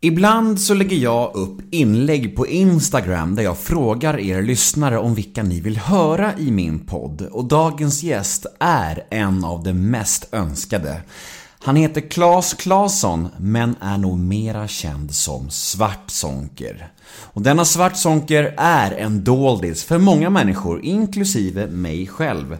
Ibland så lägger jag upp inlägg på Instagram där jag frågar er lyssnare om vilka ni vill höra i min podd och dagens gäst är en av de mest önskade. Han heter Klas Klasson men är nog mera känd som Svartsonker. Och denna Svartsonker är en doldis för många människor, inklusive mig själv.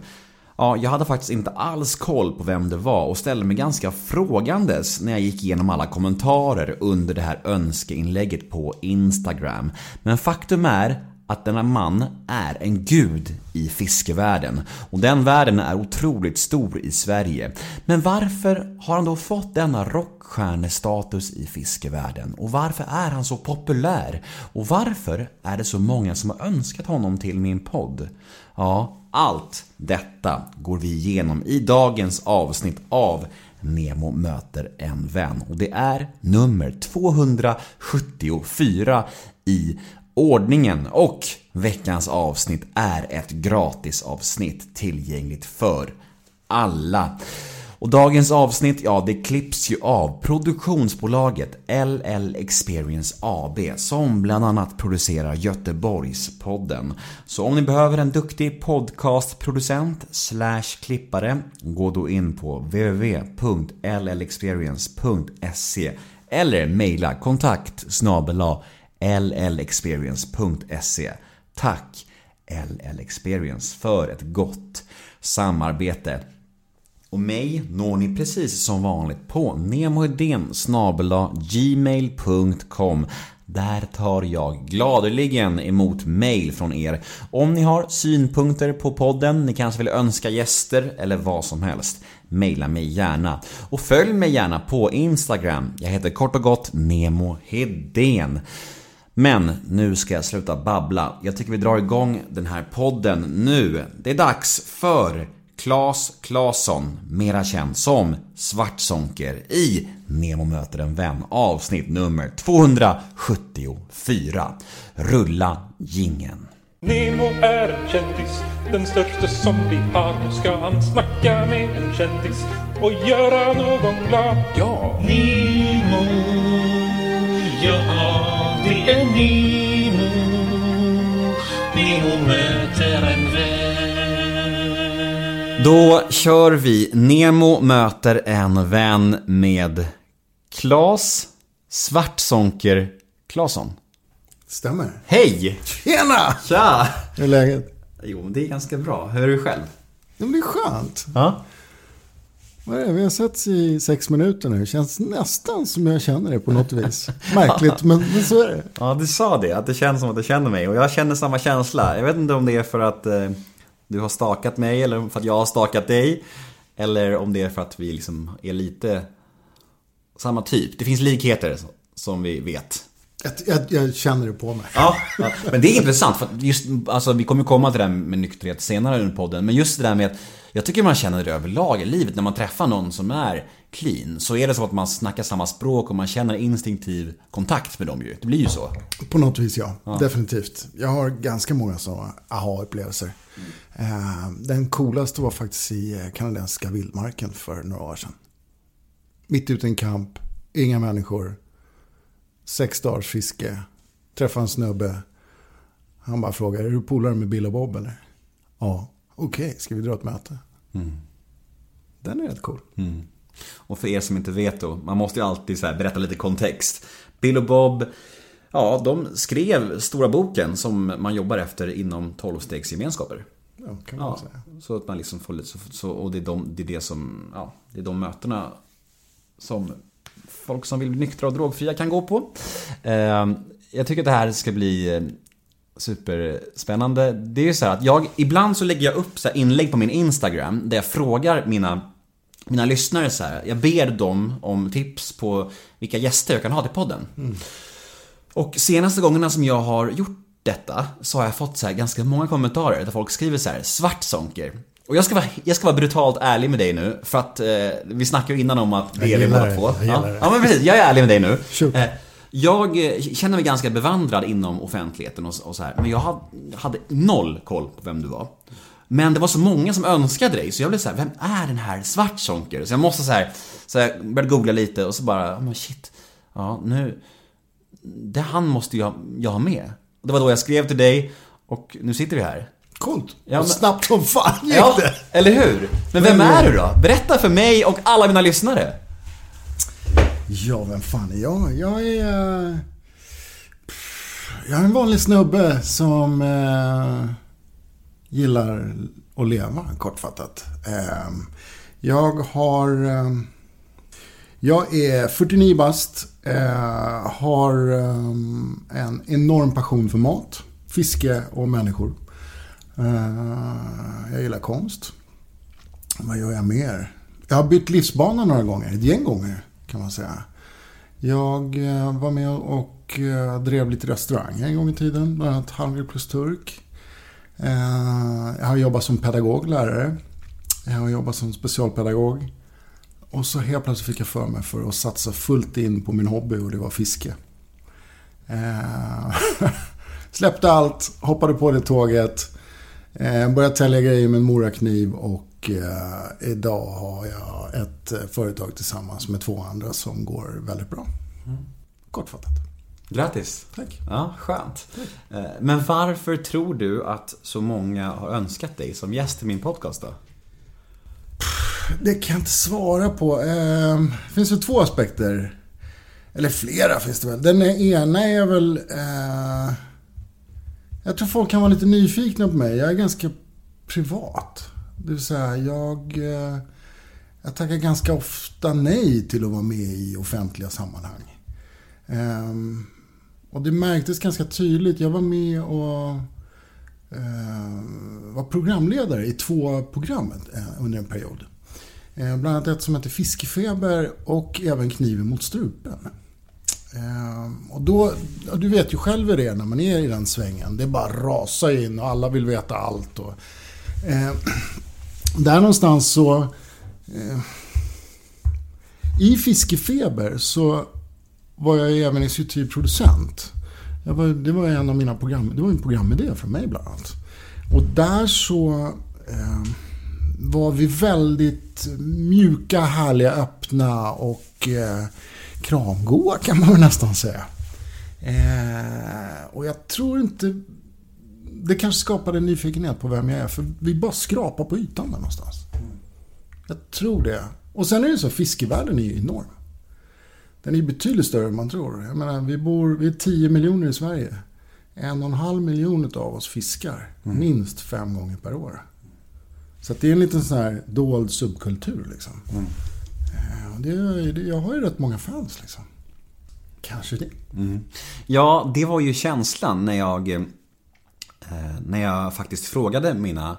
Ja, jag hade faktiskt inte alls koll på vem det var och ställde mig ganska frågandes när jag gick igenom alla kommentarer under det här önskeinlägget på Instagram. Men faktum är att denna man är en gud i fiskevärlden. Och den världen är otroligt stor i Sverige. Men varför har han då fått denna rockstjärnestatus i fiskevärlden? Och varför är han så populär? Och varför är det så många som har önskat honom till min podd? Ja, allt detta går vi igenom i dagens avsnitt av Nemo möter en vän och det är nummer 274 i ordningen och veckans avsnitt är ett gratisavsnitt tillgängligt för alla. Och dagens avsnitt, ja det klipps ju av produktionsbolaget LL Experience AB som bland annat producerar Göteborgspodden. Så om ni behöver en duktig podcastproducent slash klippare, gå då in på www.llexperience.se eller mejla kontakt llexperience.se Tack LL Experience för ett gott samarbete. Och mig når ni precis som vanligt på nemohedén gmail.com där tar jag gladeligen emot mail från er om ni har synpunkter på podden, ni kanske vill önska gäster eller vad som helst. Maila mig gärna. Och följ mig gärna på Instagram. Jag heter kort och gott Nemo Hedén. Men nu ska jag sluta babbla. Jag tycker vi drar igång den här podden nu. Det är dags för Klas Klasson, mera känd som Svartsonker i Nemo möter en vän avsnitt nummer 274. Rulla gingen. Nemo är en kändis, den största som vi har. Nu ska han snacka med en kändis och göra någon glad. Ja! Nemo, ja det är Nemo. Då kör vi Nemo möter en vän med Klas Svartsonker Klasson. Stämmer. Hej! Tjena! Tja! Hur är läget? Jo, men det är ganska bra. Hur är du själv? Det blir skönt. Ja. Vad är det? Vi har setts i sex minuter nu. Det känns nästan som jag känner det på något vis. Märkligt, men, men så är det. Ja, du sa det. Att det känns som att du känner mig. Och jag känner samma känsla. Jag vet inte om det är för att eh, du har stakat mig eller för att jag har stakat dig. Eller om det är för att vi liksom är lite samma typ. Det finns likheter som vi vet. Jag, jag, jag känner det på mig. Ja, ja, men det är intressant för just, alltså vi kommer komma till det där med nykterhet senare under podden. Men just det där med att jag tycker man känner det överlag i livet när man träffar någon som är clean. Så är det så att man snackar samma språk och man känner instinktiv kontakt med dem ju. Det blir ju så. På något vis ja, definitivt. Jag har ganska många sådana aha-upplevelser. Eh, Den coolaste var faktiskt i eh, kanadensiska vildmarken för några år sedan. Mitt ute i en kamp, inga människor. Sex dagars fiske. Träffade en snubbe. Han bara frågar, är du polare med Bill och Bob eller? Ja. Okej, ska vi dra ett möte? Den är rätt cool. Och för er som inte vet då, man måste ju alltid så berätta lite kontext. Bill och Bob, ja, de skrev stora boken som man jobbar efter inom 12-stegsgemenskaper. Ja, kan man Ja, säga. så att man liksom får lite så, så och det är, de, det är det som, ja, det är de mötena som folk som vill bli nyktra och drogfria kan gå på. Eh, jag tycker att det här ska bli eh, superspännande. Det är ju så här att jag, ibland så lägger jag upp så här inlägg på min Instagram där jag frågar mina mina lyssnare så här, jag ber dem om tips på vilka gäster jag kan ha till podden. Och senaste gångerna som jag har gjort detta så har jag fått så här ganska många kommentarer där folk skriver så här Svartsonker. Och jag ska, vara, jag ska vara brutalt ärlig med dig nu för att eh, vi snackade ju innan om att är vi gillar båda två. Ja. ja men precis, jag är ärlig med dig nu. Eh, jag eh, känner mig ganska bevandrad inom offentligheten och, och så här, men jag hade, hade noll koll på vem du var. Men det var så många som önskade dig, så jag blev så här, vem är den här Svartsonker? Så jag måste så här, så jag började googla lite och så bara, oh, men shit. Ja, nu, det han måste jag, jag ha med. Det var då jag skrev till dig och nu sitter vi här. Coolt. Ja, och men- snabbt som fan gick Ja, det. eller hur? Men vem är du då? Berätta för mig och alla mina lyssnare. Ja, vem fan är jag? Jag är... eh, Jag är en vanlig snubbe som eh, gillar att leva, kortfattat. Ehm, jag har... Ehm, jag är 49 bast. Eh, har ehm, en enorm passion för mat, fiske och människor. Eh, jag gillar konst. Vad gör jag mer? Jag har bytt livsbana några gånger, ett gäng gånger kan man säga. Jag eh, var med och drev lite restaurang en gång i tiden, bland annat Hungry plus Turk. Eh, Jag har jobbat som pedagog, lärare. Jag har jobbat som specialpedagog. Och så helt plötsligt fick jag för mig för att satsa fullt in på min hobby och det var fiske. Eh, Släppte allt, hoppade på det tåget. Eh, började tälja grejer med en morakniv och idag har jag ett företag tillsammans med två andra som går väldigt bra. Kortfattat. Grattis. Tack. Ja, skönt. Eh, Men varför tror du att så många har önskat dig som gäst i min podcast då? Det kan jag inte svara på. Eh, Det finns väl två aspekter. Eller flera finns det väl. Den ena är väl... Eh, jag tror folk kan vara lite nyfikna på mig. Jag är ganska privat. Det vill säga, jag... Eh, jag tackar ganska ofta nej till att vara med i offentliga sammanhang. Eh, och det märktes ganska tydligt. Jag var med och eh, var programledare i två program eh, under en period. Eh, Bland annat ett som hette Fiskefeber och även Kniven mot strupen. Eh, Och då, ja, du vet ju själv hur det är när man är i den svängen. Det bara rasar in och alla vill veta allt. Och, eh, där någonstans så... Eh, I Fiskefeber så var jag även exekutiv producent. Jag var, det var en av mina program, det var en programidé för mig bland annat. Och där så eh, var vi väldigt mjuka, härliga, öppna och eh, kramgoa kan man väl nästan säga. Eh, och jag tror inte... Det kanske skapade en nyfikenhet på vem jag är, för vi bara skrapar på ytan där någonstans. Jag tror det. Och sen är det så, fiskevärlden är ju enorm. Den är betydligt större än man tror. Jag menar, vi bor, vi är 10 miljoner i Sverige. En och en halv miljon av oss fiskar. Minst fem gånger per år. Så det är en liten sån här dold subkultur liksom. Eh, och Det, jag har ju rätt många fans liksom. Kanske det. Ja, det var ju känslan när jag eh, När jag faktiskt frågade mina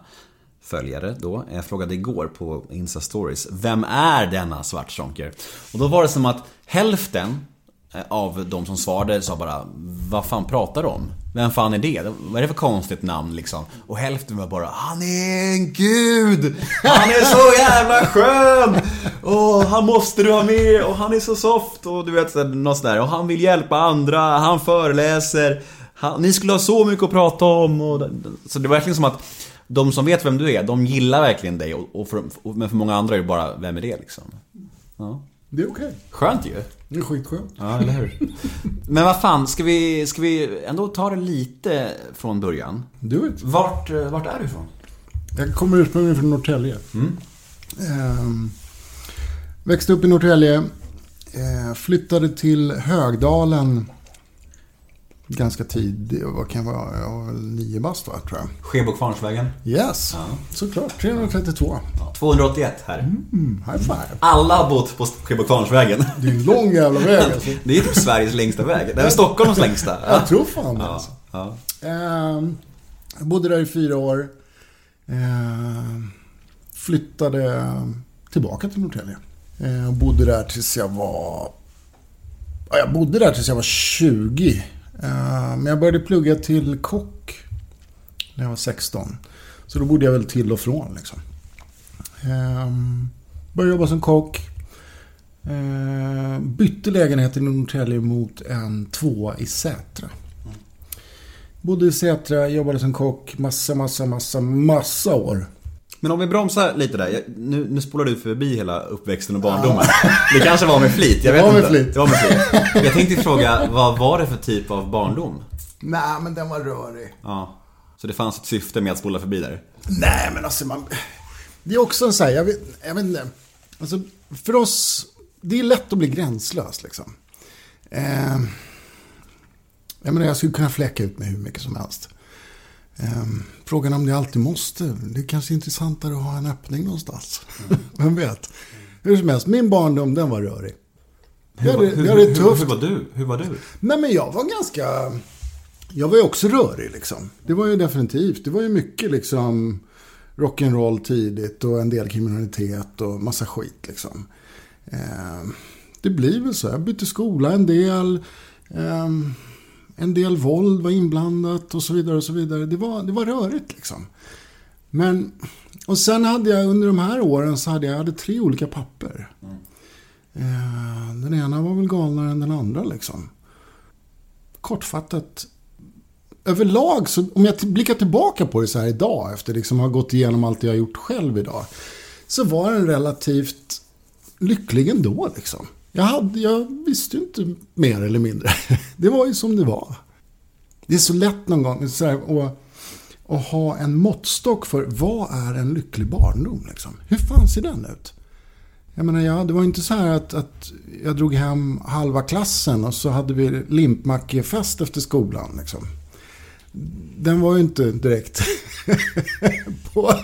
följare då Jag frågade igår på Insta Stories Vem är denna Svartzonker? Och då var det som att hälften eh, av de som svarade sa bara Vad fan pratar du om? Vem fan är det? Vad är det för konstigt namn liksom? Och hälften var bara Han är en gud! Han är så jävla skön! Och han måste du ha med och han är så soft och du vet något sådär. Och han vill hjälpa andra, han föreläser. Han, ni skulle ha så mycket att prata om. Och, så det var verkligen som att de som vet vem du är, de gillar verkligen dig. Och, och för, och, men för många andra är det bara, vem är det liksom? Ja. Det är okej. Skönt ju. Det är skitskönt. Ja, eller hur? Men vad fan, ska vi, ska vi ändå ta det lite från början? Do it. Vart, eh, vart är du ifrån? Jag kommer ursprungligen från Norrtälje. Ehm, växte upp i Norrtälje. Eh, flyttade till Högdalen ganska tidigt. Vad kan jag vara? Jag var väl nio bast va, tror jag. Skebo Kvarnsvägen. Yes, såklart. 332. 281 här. Mm, high five. Alla har bott på Skebo Kvarnsvägen. Det är en lång jävla väg alltså. Det är typ Sveriges längsta väg. Det är Stockholms längsta. Jag tror fan det Ja, alltså. ja. Ehm, jag bodde där i fyra år. Ehm, flyttade tillbaka till Norrtälje. Ehm, bodde där tills jag var... Ja, jag bodde där tills jag var 20. Eh, men jag började plugga till kock när jag var 16. Så då bodde jag väl till och från liksom. Ehm, började jobba som kock. Ehm, bytte lägenheten i Norrtälje mot en tvåa i Sätra. Bodde i Sätra, jobbade som kock massa, massa, massa, massa år. Men om vi bromsar lite där. Jag, nu, nu spolar du förbi hela uppväxten och barndomen. Det kanske var med flit, jag vet var med inte. flit. Det var med flit. Jag tänkte fråga, vad var det för typ av barndom? Nej, men den var rörig. Ja. Så det fanns ett syfte med att spola förbi där? Nej, men alltså man... Det är också en sån här, jag vet, jag vet inte. Alltså, för oss, det är lätt att bli gränslös liksom. Eh, jag menar, jag skulle kunna fläcka ut mig hur mycket som helst. Eh, frågan om det alltid måste. Det är kanske är intressantare att ha en öppning någonstans. Vem vet? Hur som helst, min barndom den var rörig. Jag hade det tufft. hur var du? Hur var du? Nej men jag var ganska... Jag var ju också rörig liksom. Det var ju definitivt. Det var ju mycket liksom rock'n'roll tidigt och en del kriminalitet och massa skit liksom. Eh, det blir väl så. Jag bytte skola en del. Eh, en del våld var inblandat och så vidare och så vidare. Det var, det var rörigt liksom. Men, och sen hade jag under de här åren så hade jag, jag hade tre olika papper. Eh, den ena var väl galnare än den andra liksom. Kortfattat. Överlag, så, om jag blickar tillbaka på det så här idag, efter liksom att ha gått igenom allt jag har gjort själv idag. Så var den relativt lycklig ändå liksom. Jag, hade, jag visste ju inte mer eller mindre. Det var ju som det var. Det är så lätt någon gång så här, att, att ha en måttstock för vad är en lycklig barndom. Liksom. Hur fan ser den ut? Jag menar, ja, det var inte så här att, att jag drog hem halva klassen och så hade vi limpmackefest efter skolan. Liksom. Den var ju inte direkt på,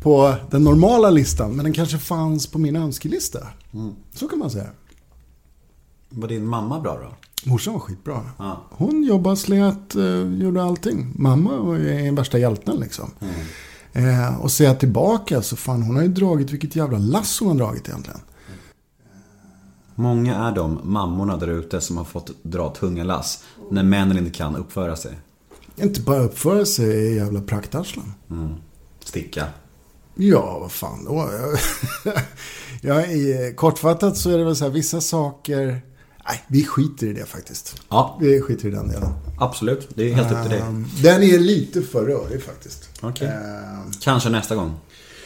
på den normala listan, men den kanske fanns på min önskelista. Så kan man säga. Var din mamma bra då? Morsan var skitbra. Ja. Hon jobbade, slet, eh, gjorde allting. Mamma var ju värsta hjälten liksom. Eh, och ser jag tillbaka så fan hon har ju dragit vilket jävla lass hon har dragit egentligen. Många är de mammorna där ute som har fått dra tunga lass när männen inte kan uppföra sig. Inte bara uppföra sig i jävla praktarslen. Sticka. Ja, vad fan då? Jag, jag, i, kortfattat så är det väl så här, vissa saker... Nej, vi skiter i det faktiskt. Ja, Vi skiter i den delen. absolut. Det är helt upp till dig. Ehm, Den är lite för rörig faktiskt. Okej. Ehm, Kanske nästa gång.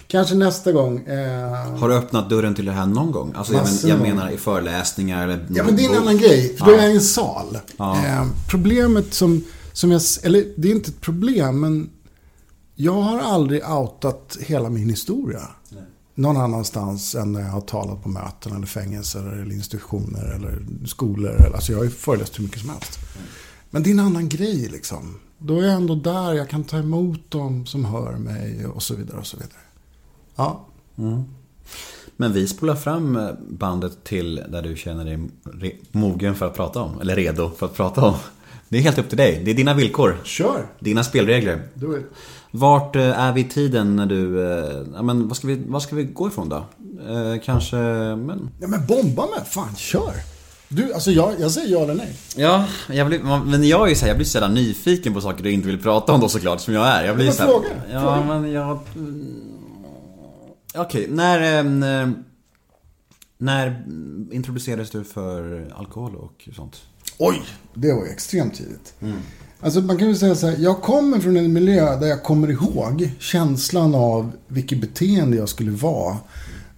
kanske nästa gång. ehm, Har du öppnat dörren till det här någon gång? Alltså jag, men, jag menar i föreläsningar eller... Ja, men det är en annan grej. För då är jag i en sal. Ja. Eh, problemet som, som jag... Eller det är inte ett problem, men jag har aldrig outat hela min historia. Någon annanstans än när jag har talat på möten eller fängelser eller institutioner eller skolor. Alltså jag har ju föreläst hur mycket som helst. Men det är en annan grej liksom. Då är jag ändå där, jag kan ta emot dem som hör mig och så vidare och så vidare. Ja, Men vi spolar fram eh, bandet till där du känner dig mogen för att prata om. Eller redo för att prata om. Det är helt upp till dig. Det är dina villkor. kör! Dina spelregler. Do it. Vart eh, är vi i tiden när du... eh, Ja, men vad ska vi, vad ska vi gå ifrån då? Eh, kanske... Men... Ja men bomba med, fan kör! Du, alltså jag, jag säger ja eller nej. Ja, jag blir, men jag är ju så här, jag blir så jävla nyfiken på saker du inte vill prata om då såklart, som jag är. Jag blir Men så här, fråga, Ja, fråga. men jag... mm, Okej, när... eh, När introducerades du för alkohol och sånt? Oj, det var ju extremt tidigt. Alltså man kan väl säga så här, jag kommer från en miljö där jag kommer ihåg känslan av vilket beteende jag skulle vara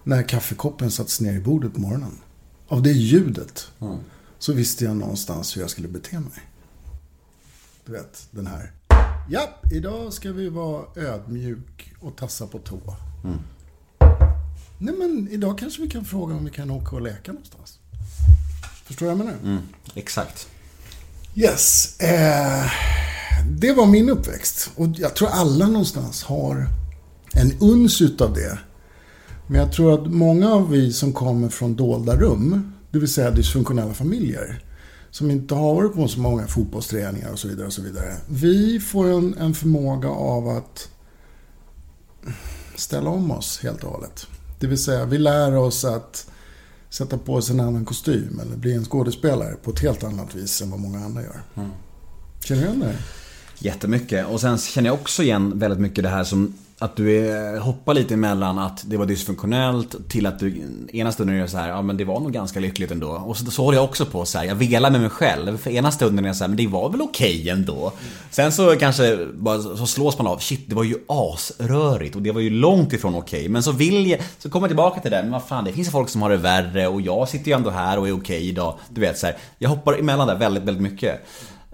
när kaffekoppen sattes ner i bordet på morgonen. Av det ljudet så visste jag någonstans hur jag skulle bete mig. Du vet, den här. Japp, idag ska vi vara ödmjuk och tassa på tå. Nej men idag kanske vi kan fråga om vi kan åka och leka någonstans. Förstår du vad jag menar? Mm, exakt. Yes. Eh, det var min uppväxt. Och jag tror alla någonstans har en uns utav det. Men jag tror att många av vi som kommer från dolda rum, det vill säga dysfunktionella familjer, som inte har varit på så många fotbollsträningar och så vidare. och så vidare. Vi får en, en förmåga av att ställa om oss helt och hållet. Det vill säga, vi lär oss att sätta på oss en annan kostym eller bli en skådespelare på ett helt annat vis än vad många andra gör. Känner du igen det? Jättemycket. Och sen känner jag också igen väldigt mycket det här som att du är, hoppar lite emellan att det var dysfunktionellt till att du ena stunden är så här, ja men det var nog ganska lyckligt ändå. Och så, så håller jag också på så här, jag velar med mig själv. För ena stunden är jag så här, men det var väl okej okay ändå. Sen så kanske bara så slås man av, shit det var ju asrörigt och det var ju långt ifrån okej. Okay. Men så vill jag, så kommer jag tillbaka till det, men vad fan det finns ju folk som har det värre och jag sitter ju ändå här och är okej okay idag. Du vet så här, jag hoppar emellan där väldigt, väldigt mycket.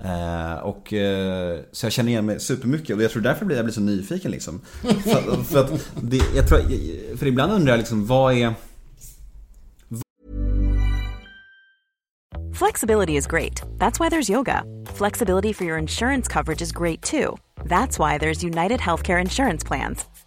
Eh, och, eh, så jag känner igen mig supermycket och jag tror därför blir jag blir så nyfiken liksom. för, för, att det, jag tror, för ibland undrar jag liksom, vad är... Flexibility is great. That's why there's yoga. Flexibility for your insurance coverage is great too. That's why there's United Healthcare Insurance Plans.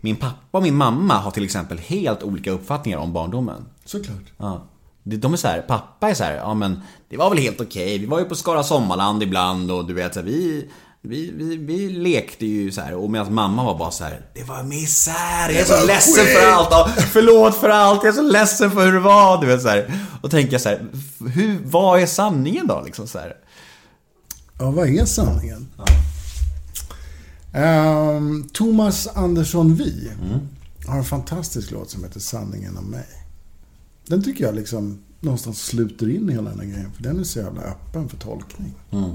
Min pappa och min mamma har till exempel helt olika uppfattningar om barndomen. Såklart. Ja. De är så här, pappa är så här, ja men det var väl helt okej. Okay. Vi var ju på Skara Sommarland ibland och du vet så här, vi, vi, vi, vi lekte ju så här och medan mamma var bara så här, det var misär, jag är så ledsen för allt, ja, förlåt för allt, jag är så ledsen för hur det var, du vet så här. Och tänker jag så här, hur, vad är sanningen då liksom så här? Ja, vad är sanningen? Ja. Um, Thomas Andersson Vi mm. har en fantastisk låt som heter Sanningen om mig. Den tycker jag liksom någonstans sluter in i hela den här grejen. För den är så jävla öppen för tolkning. Mm. Är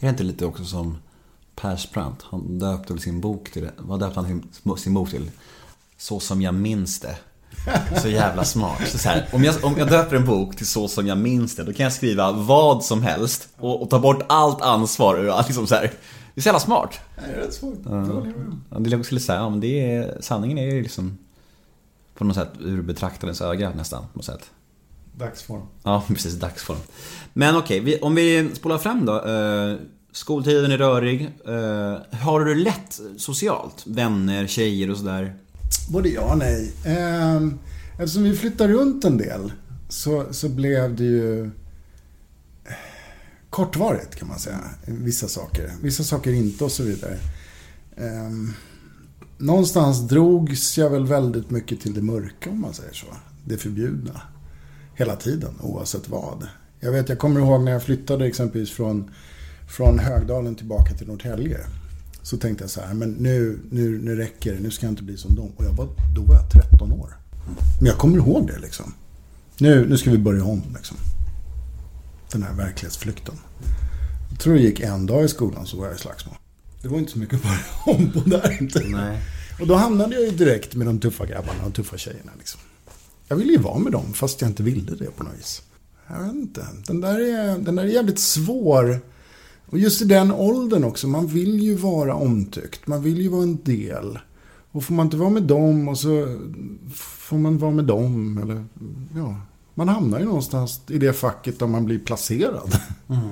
det inte lite också som Persbrandt? Han döpte väl sin bok till det. Vad döpte han sin, bok till? Så som jag minns det. Så jävla smart. Så här, om, jag, om jag döper en bok till Så som jag minns det, då kan jag skriva vad som helst och, och ta bort allt ansvar. Liksom så här, det är så jävla smart. Det är rätt svårt. Ja. Det skulle säga, ja, men det är, sanningen är ju liksom på något sätt ur betraktarens öga nästan. På något sätt. Dagsform. Ja, precis. Dagsform. Men okej, okay, om vi spolar fram då. Eh, skoltiden är rörig. Eh, har du det lätt socialt? Vänner, tjejer och sådär? Både ja och nej. Eh, eftersom vi flyttar runt en del så, så blev det ju kortvarigt kan man säga. Vissa saker. Vissa saker inte och så vidare. Um, någonstans drogs jag väl väldigt mycket till det mörka om man säger så. Det förbjudna. Hela tiden, oavsett vad. Jag vet, jag kommer ihåg när jag flyttade exempelvis från, från Högdalen tillbaka till Norrtälje. Så tänkte jag så här, men nu, nu, nu räcker det, nu ska jag inte bli som dem. Och jag var, då var jag 13 år. Men jag kommer ihåg det liksom. Nu, nu ska vi börja om liksom den här verklighetsflykten. Jag tror det gick en dag i skolan så var jag i slagsmål. Det var inte så mycket att börja om på där inte. Nej. Och då hamnade jag ju direkt med de tuffa grabbarna och tuffa tjejerna. Liksom. Jag ville ju vara med dem fast jag inte ville det på något vis. Jag vet inte. Den där är, den där är jävligt svår. Och just i den åldern också. Man vill ju vara omtyckt. Man vill ju vara en del. Och får man inte vara med dem och så får man vara med dem. Eller, ja, man hamnar ju någonstans i det facket där man blir placerad. Mm.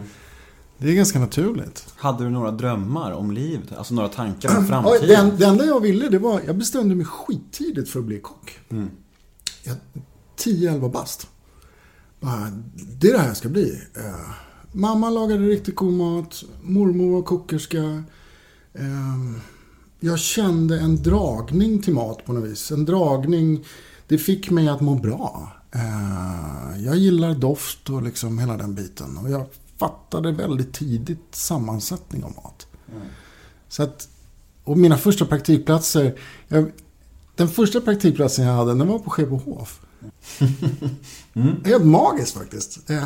Det är ganska naturligt. Hade du några drömmar om livet? Alltså några tankar om framtiden? Ja, det, det enda jag ville, det var... Jag bestämde mig skittidigt för att bli kock. Mm. 10-11 bast. Det är det här jag ska bli. Uh, mamma lagade riktigt god mat. Mormor var kokerska. Uh, jag kände en dragning till mat på något vis. En dragning. Det fick mig att må bra. Eh, jag gillar doft och liksom hela den biten. Och jag fattade väldigt tidigt sammansättning av mat. Mm. Så att, och mina första praktikplatser. Jag, den första praktikplatsen jag hade, den var på Skebohof. Mm. Helt magiskt faktiskt. Uh,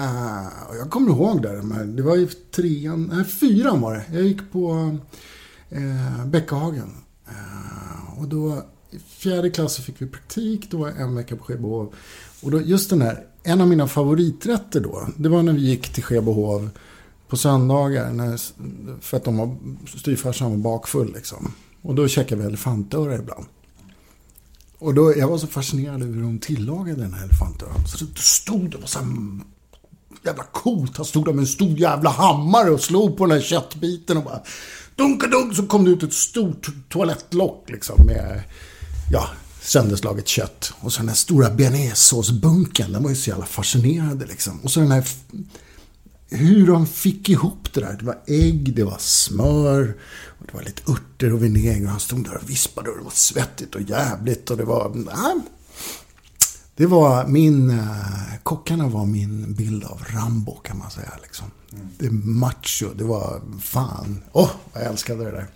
jag kommer ihåg där, det var i trean, nej fyran var det. Jag gick på uh, Bäckahagen. Uh, och då i fjärde klass så fick vi praktik. Då var jag en vecka på Skebehov. Och då, just den här, en av mina favoriträtter då. Det var när vi gick till Skebohov på söndagar. När, för att de var, styvfarsan var bakfull liksom. Och då käkade vi elefantöra ibland. Och då, jag var så fascinerad över hur de tillagade den här elefantöran. Så det stod det var så här jävla coolt. Han stod där med en stor jävla hammare och slog på den här köttbiten och bara dunka dunk så kom det ut ett stort toalettlock liksom med ja, sönderslaget kött. Och så den här stora bearnaisesåsbunken, den var ju så jävla fascinerande liksom. Och så den här hur de fick ihop det där. Det var ägg, det var smör, och det var lite örter och vinäger. Och han stod där och vispade och det var svettigt och jävligt. Och det var... Nej, det var min... Eh, kockarna var min bild av Rambo kan man säga. Liksom. Det är macho, det var fan. Åh, oh, jag älskade det där.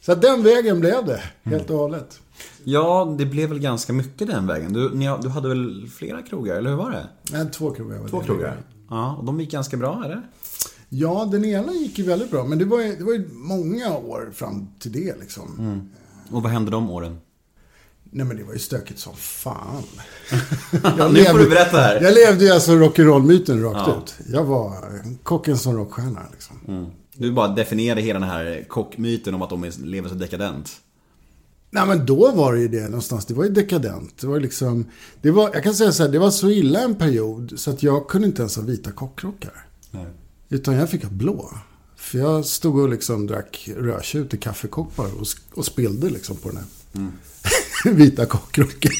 Så att den vägen blev det, helt och hållet. Ja, det blev väl ganska mycket den vägen. Du, ni, du hade väl flera krogar, eller hur var det? Nej, två krogar. var Två det. krogar? Ja, och de gick ganska bra, eller? Ja, den ena gick ju väldigt bra. Men det var ju, det var ju många år fram till det liksom. Och vad hände de åren? Nej men det var ju stökigt som fan. nu får du berätta här. Jag levde ju alltså rock'n'roll-myten rakt Ja. ut. Jag var kocken som rockstjärna liksom. Du bara definierade hela den här kockmyten om att de lever så dekadent. Nej men då var det ju det någonstans. Det var ju dekadent. Det var liksom, det var, jag kan säga så här, det var så illa en period så att jag kunde inte ens ha vita kockrockar. Utan jag fick ha blå. För jag stod och liksom drack rödtjut i kaffekoppar och, och spillde liksom på den här vita kockrocken.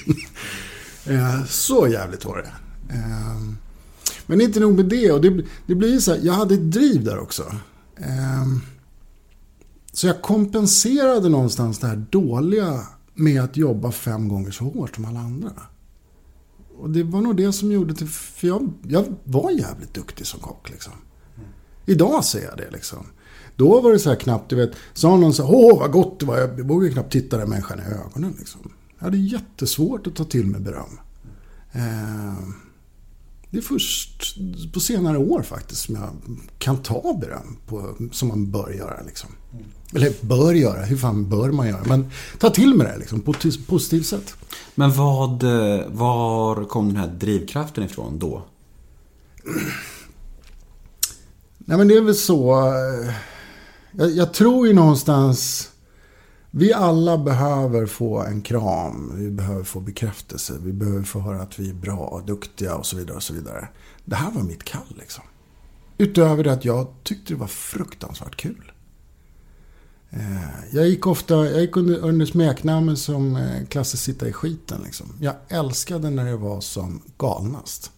Eh, så jävligt var det. Eh, Men inte nog med det. Och det, det blir så här, jag hade ett driv där också. Så jag kompenserade någonstans det här dåliga med att jobba fem gånger så hårt som alla andra. Och det var nog det som gjorde till... För jag, jag var jävligt duktig som kock liksom. Idag ser jag det liksom. Då var det så här knappt, du vet. Sa någon så här, åh vad gott det var. Jag vågade knappt titta den människan i ögonen liksom. Jag hade jättesvårt att ta till mig beröm. Eh, det är först på senare år faktiskt som jag kan ta beröm på, som man bör göra. Liksom. Eller bör göra, hur fan bör man göra? Men ta till mig det liksom, på ett positivt sätt. Men vad, var kom den här drivkraften ifrån då? Nej men det är väl så. eh, Jag, jag tror ju någonstans. Vi alla behöver få en kram. Vi behöver få bekräftelse. Vi behöver få höra att vi är bra och duktiga och så vidare. och så vidare. Det här var mitt kall liksom. Utöver det att jag tyckte det var fruktansvärt kul. Eh, Jag gick ofta, jag gick under, under smeknamn som eh, Klasse sitta i skiten liksom. Jag älskade när det var som galnast.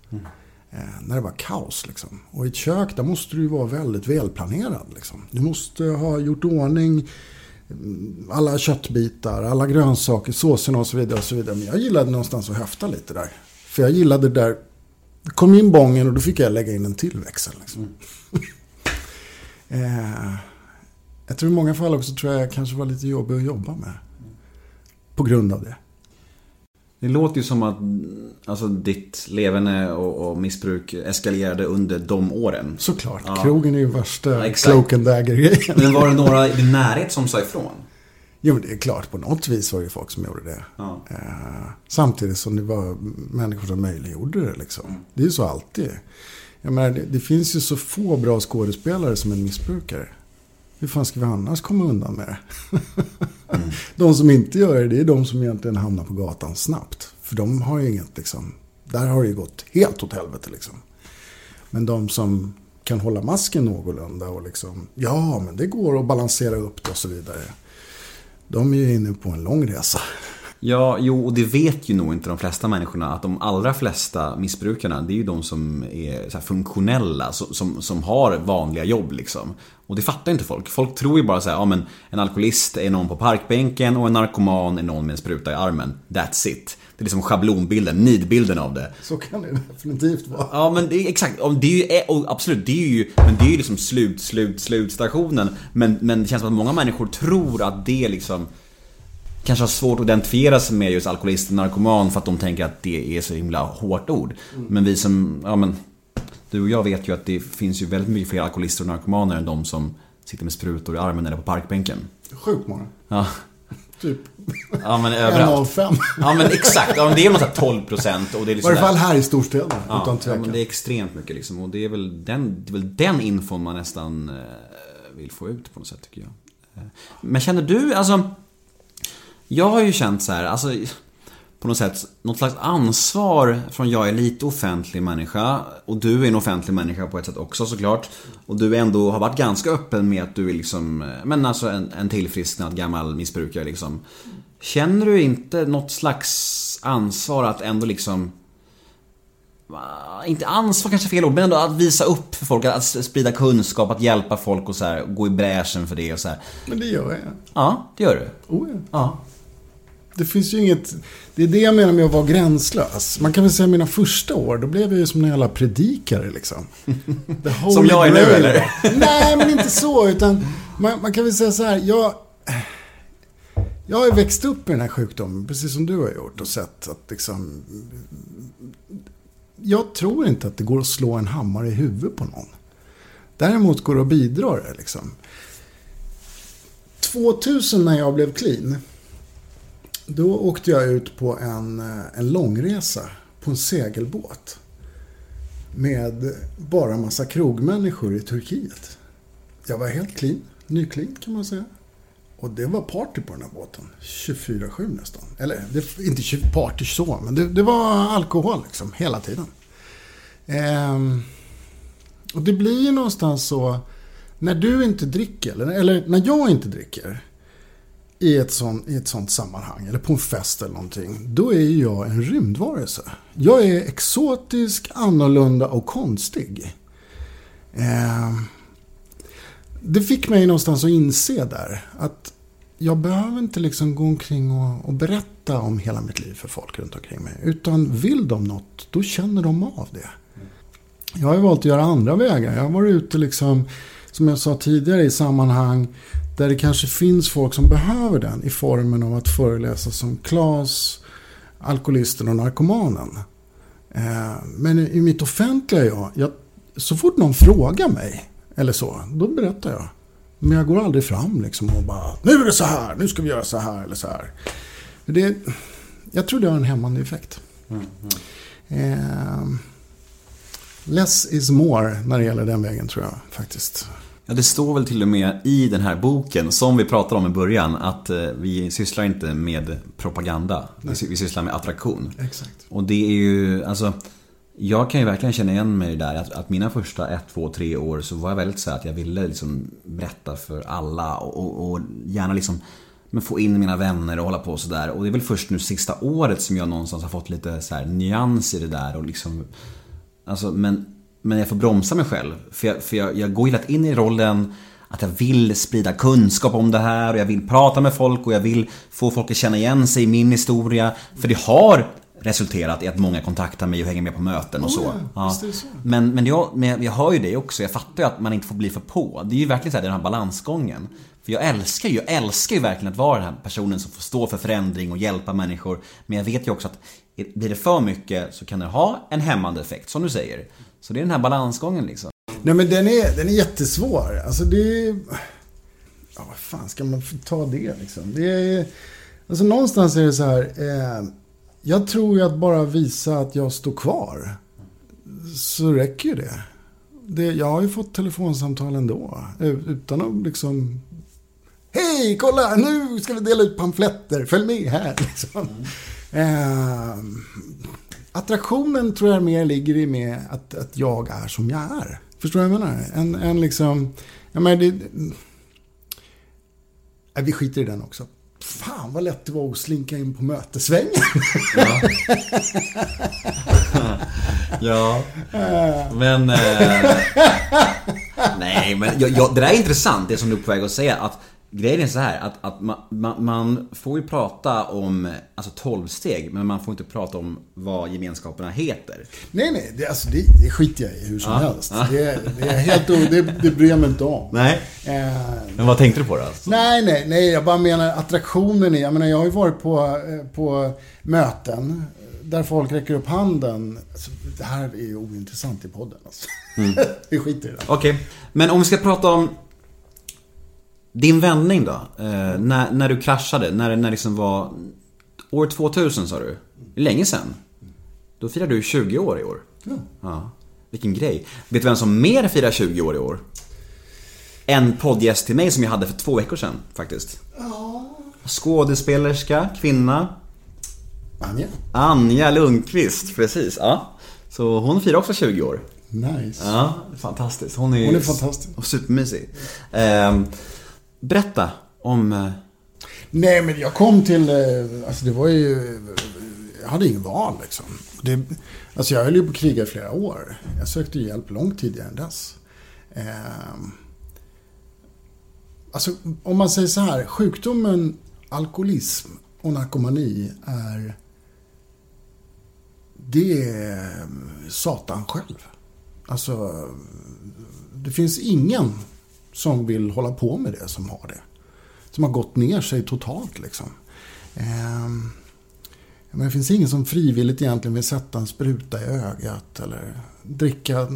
Eh, när det var kaos liksom. Och i ett kök där måste du vara väldigt välplanerad liksom. Du måste ha gjort ordning mm, alla köttbitar, alla grönsaker, såserna och så vidare. Och så vidare. Men jag gillade någonstans att höfta lite där. För jag gillade det där. Det kom in bången och då fick jag lägga in en till växel. Liksom. eh, jag tror i många fall också tror jag, jag kanske var lite jobbig att jobba med. På grund av det. Det låter ju som att alltså, ditt levande och, och missbruk eskalerade under de åren. Såklart. Ja. Krogen är ju värsta Ja, cloak and dagger-grejen. Men var det några i din närhet som sa ifrån? Jo, det är klart. På något vis var det ju folk som gjorde det. Ja. Eh, samtidigt som det var människor som möjliggjorde det. Liksom. Det är ju så alltid. Jag menar, det, det finns ju så få bra skådespelare som en missbrukare. Hur fan ska vi annars komma undan med det? De som inte gör det, det är de som egentligen hamnar på gatan snabbt. För de har ju inget liksom. Där har det ju gått helt åt helvete liksom. Men de som kan hålla masken någorlunda och liksom, ja men det går att balansera upp det och så vidare. De är ju inne på en lång resa. Ja, jo, och det vet ju nog inte de flesta människorna att de allra flesta missbrukarna, det är ju de som är funktionella, som, som, har vanliga jobb liksom. Och det fattar inte folk. Folk tror ju bara så här, ja men en alkoholist är någon på parkbänken och en narkoman är någon med en spruta i armen. That's it. Det är liksom schablonbilden, nidbilden av det. Så kan det definitivt vara. Ja men det är exakt, det är ju, och absolut det är ju, men det är ju liksom slut, slut, slutstationen. Men, men det känns som att många människor tror att det liksom Kanske har svårt att identifiera sig med just alkoholist och narkoman för att de tänker att det är så himla hårt ord. Men vi som, ja men Du och jag vet ju att det finns ju väldigt mycket fler alkoholister och narkomaner än de som sitter med sprutor i armen eller på parkbänken. Sjukt många. Ja. typ Ja men överallt. 1,05. Ja men exakt. Ja, men det är här 12 procent och det är I liksom varje fall här i storstäderna, Ja, utan ja, tvekan. men det är extremt mycket liksom. Och det är väl den, det är väl den infon man nästan eh, vill få ut på något sätt tycker jag. Eh, Men känner du, alltså... Jag har ju känt så här, alltså... På något sätt, något slags ansvar från jag är lite offentlig människa och du är en offentlig människa på ett sätt också såklart. Och du ändå har varit ganska öppen med att du är liksom, men alltså en, en tillfrisknad gammal missbrukare liksom. Känner du inte något slags ansvar att ändå liksom inte ansvar kanske fel ord, men ändå att visa upp för folk, att sprida kunskap, att hjälpa folk och så här, gå i bräschen för det och så här. Men det gör jag. Ja, det gör du. Oh, ja. Ja. Det finns ju inget... Det är det jag menar med att vara gränslös. Man kan väl säga mina första år, då blev jag ju som en jävla predikare liksom. Som jag är nu, eller? Nej, men inte så. Utan man, man kan väl säga så här, jag... Jag har ju växt upp med den här sjukdomen, precis som du har gjort. Och sett att liksom... Jag tror inte att det går att slå en hammare i huvudet på någon. Däremot går det att bidra det liksom. 2000 när jag blev clean. Då åkte jag ut på en, eh, en långresa på en segelbåt. Med bara en massa krogmänniskor i Turkiet. Jag var helt clean, nyclean kan man säga. Och det var party på den här båten. 24-7 nästan. Eller det, inte party så, men det, det var alkohol liksom hela tiden. Ehm, och det blir ju någonstans så. När du inte dricker, eller, eller när jag inte dricker i ett, sånt, i ett sånt sammanhang, eller på en fest eller någonting, då är ju jag en rymdvarelse. Jag är exotisk, annorlunda och konstig. Eh, det fick mig någonstans att inse där att jag behöver inte liksom gå omkring och, och berätta om hela mitt liv för folk runt omkring mig. Utan vill de något, då känner de av det. Jag har ju valt att göra andra vägar. Jag har varit ute liksom, som jag sa tidigare, i sammanhang där det kanske finns folk som behöver den i formen av att föreläsa som Klas, alkoholisten och narkomanen. Eh, Men i mitt offentliga jag, jag, så fort någon frågar mig eller så, då berättar jag. Men jag går aldrig fram liksom och bara, nu är det så här, nu ska vi göra så här eller så här. Det, jag tror det har en hämmande effekt. Eh, less is more när det gäller den vägen tror jag faktiskt. Ja, det står väl till och med i den här boken, som vi pratade om i början, att eh, vi sysslar inte med propaganda. Vi, sy- vi sysslar med attraktion. Exakt. Och det är ju, alltså Jag kan ju verkligen känna igen mig där att, att mina första ett, två, tre år så var jag väldigt så här att jag ville liksom berätta för alla och, och, och gärna liksom men få in mina vänner och hålla på sådär. Och det är väl först nu sista året som jag någonstans har fått lite så här nyans i det där och liksom Alltså men, men jag får bromsa mig själv. För jag, för jag, jag går hela in i rollen att jag vill sprida kunskap om det här och jag vill prata med folk och jag vill få folk att känna igen sig i min historia. För det har resulterat i att många kontaktar mig och hänger med på möten och så. ja, så. Men, men, jag, men jag hör ju det också. Jag fattar ju att man inte får bli för på. Det är ju verkligen så här, den här balansgången. För jag älskar ju, jag älskar ju verkligen att vara den här personen som får stå för förändring och hjälpa människor. Men jag vet ju också att blir det för mycket så kan det ha en hämmande effekt, som du säger. Så det är den här balansgången liksom. Nej men den är, den är jättesvår. Alltså det är... Ja, vad fan ska man ta det liksom? Det är... Alltså någonstans är det så här. Eh, jag tror ju att bara visa att jag står kvar. Så räcker ju det. det. Jag har ju fått telefonsamtal ändå. eh, Utan att liksom... Hej, kolla! Nu ska vi dela ut pamfletter. Följ med här. Liksom. Eh, attraktionen tror jag mer ligger i med att, att jag är som jag är. Förstår du vad jag menar? En, en liksom... Jag menar, det, nej, vi skiter i den också. Fan vad lätt det var att slinka in på mötesvängen. Ja. Men... Eh, nej, men jag, jag, det där är intressant, det som du är på väg att säga. Att grejen är så här att, att man, man, man får ju prata om alltså 12 steg, men man får inte prata om vad gemenskaperna heter. nej, nej, det, alltså, det, det skiter jag i hur som helst. Det, det är helt det, det bryr jag mig inte om. Nej. Eh, Men vad tänkte du på då? Alltså? Nej, nej, nej. Jag bara menar attraktionen i... Jag menar, jag har ju varit på, eh, på möten där folk räcker upp handen. Alltså, det här är ju ointressant i podden. Alltså. Vi skiter i det. Okej, men om vi ska prata om Din vändning då? Eh, när, när du kraschade, när det liksom var... År 2000 sa du? Länge sedan. Då firar du 20 år i år. Ja. Vilken grej. Vet du vem som mer firar 20 år i år? En poddgäst till mig som jag hade för två veckor sedan faktiskt. Skådespelerska, kvinna. Anja. Anja Lundqvist, precis. Ja. Så hon firar också 20 år. Nice. Ja, fantastiskt. Hon är, Hon är fantastisk. Och supermysig. Ehm, berätta om... Eh, Nej, men jag kom till... Eh, alltså det var ju... Jag hade ingen val liksom. Det, alltså jag höll ju på att kriga i flera år. Jag sökte hjälp långt tidigare än dess. Eh, alltså om man säger så här. Sjukdomen alkoholism och narkomani är... Det är eh, Satan själv. Alltså, det finns ingen som vill hålla på med det som har det som har gått ner sig totalt. Liksom. Ehm, men det finns ingen som frivilligt egentligen vill sätta en spruta i ögat eller dricka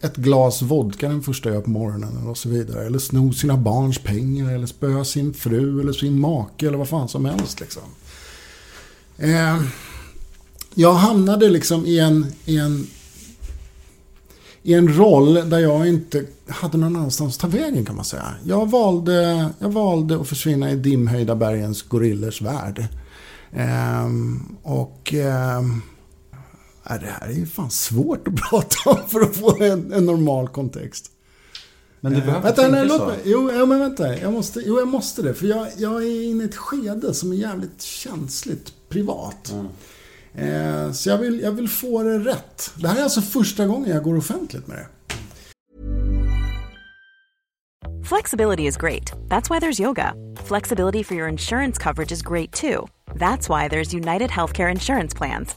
ett glas vodka den första jag på morgonen och så vidare. Eller sno sina barns pengar eller spöa sin fru eller sin make eller vad fan som helst. Liksom. Ehm, jag hamnade liksom i en, i en i en roll där jag inte hade någon annanstans att ta vägen kan man säga. Jag valde, jag valde att försvinna i dimhöjda bergens gorillers värld. Ehm, och ehm, ja, det här är ju fan svårt att prata om för att få en, en normal kontext. Men du behöver Vänta, inte nej, låt mig. Jo, ja, men vänta. Jag måste, jo, jag måste det. För jag, jag är inne i ett skede som är jävligt känsligt privat. Eh, så jag vill, jag vill få det rätt. Det här är alltså första gången jag går offentligt med det. Flexibility is great. That's why there's yoga. Flexibility for your insurance coverage is great too. That's why there's United Healthcare Insurance Plans.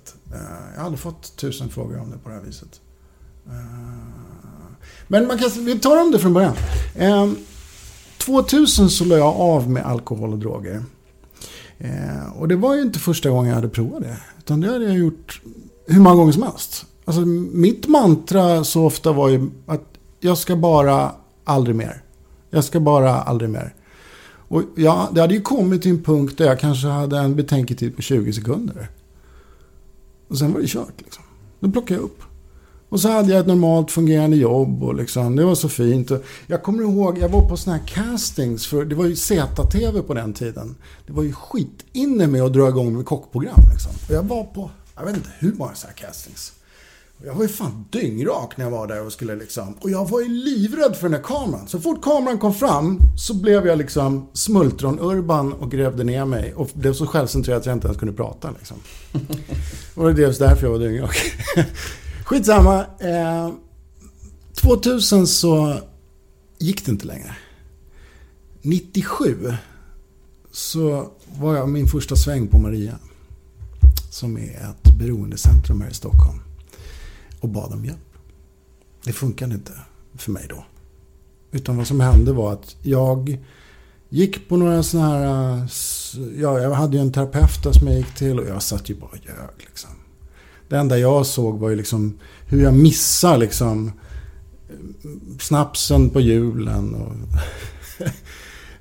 Eh, jag har aldrig fått tusen frågor om det på det här viset. Eh, men man kan, vi tar om det från början. Ehm, 2000 så la jag av med alkohol och droger. Eh, och det var ju inte första gången jag hade provat det. Utan det hade jag gjort hur många gånger som helst. Alltså, mitt mantra så ofta var ju att jag ska bara aldrig mer. Jag ska bara aldrig mer. Och ja, det hade ju kommit till en punkt där jag kanske hade en betänketid på 20 sekunder. Och sen var det kört liksom. Då plockade jag upp. Och så hade jag ett normalt fungerande jobb och liksom, det var så fint. Och jag kommer ihåg, jag var på såna här castings, för det var ju ZTV på den tiden. Det var ju skit inne med att dra igång med kockprogram liksom. Och jag var på, jag vet inte hur många sådana här castings. Jag var ju fan dyngrak när jag var där och skulle liksom... Och jag var ju livrädd för den här kameran. Så fort kameran kom fram så blev jag liksom smultron-Urban och grävde ner mig. Och blev så självcentrerad att jag inte ens kunde prata liksom. Och det är dels därför jag var dyngrak. Skitsamma. Eh, 2000 så gick det inte längre. 97 så var jag min första sväng på Maria. Som är ett beroendecentrum här i Stockholm och bad om hjälp. Det funkade inte för mig då. Utan vad som hände var att jag gick på några sådana här... Ja, jag hade ju en terapeut där som jag gick till och jag satt ju bara och ljög liksom. Det enda jag såg var ju liksom hur jag missar liksom snapsen på julen och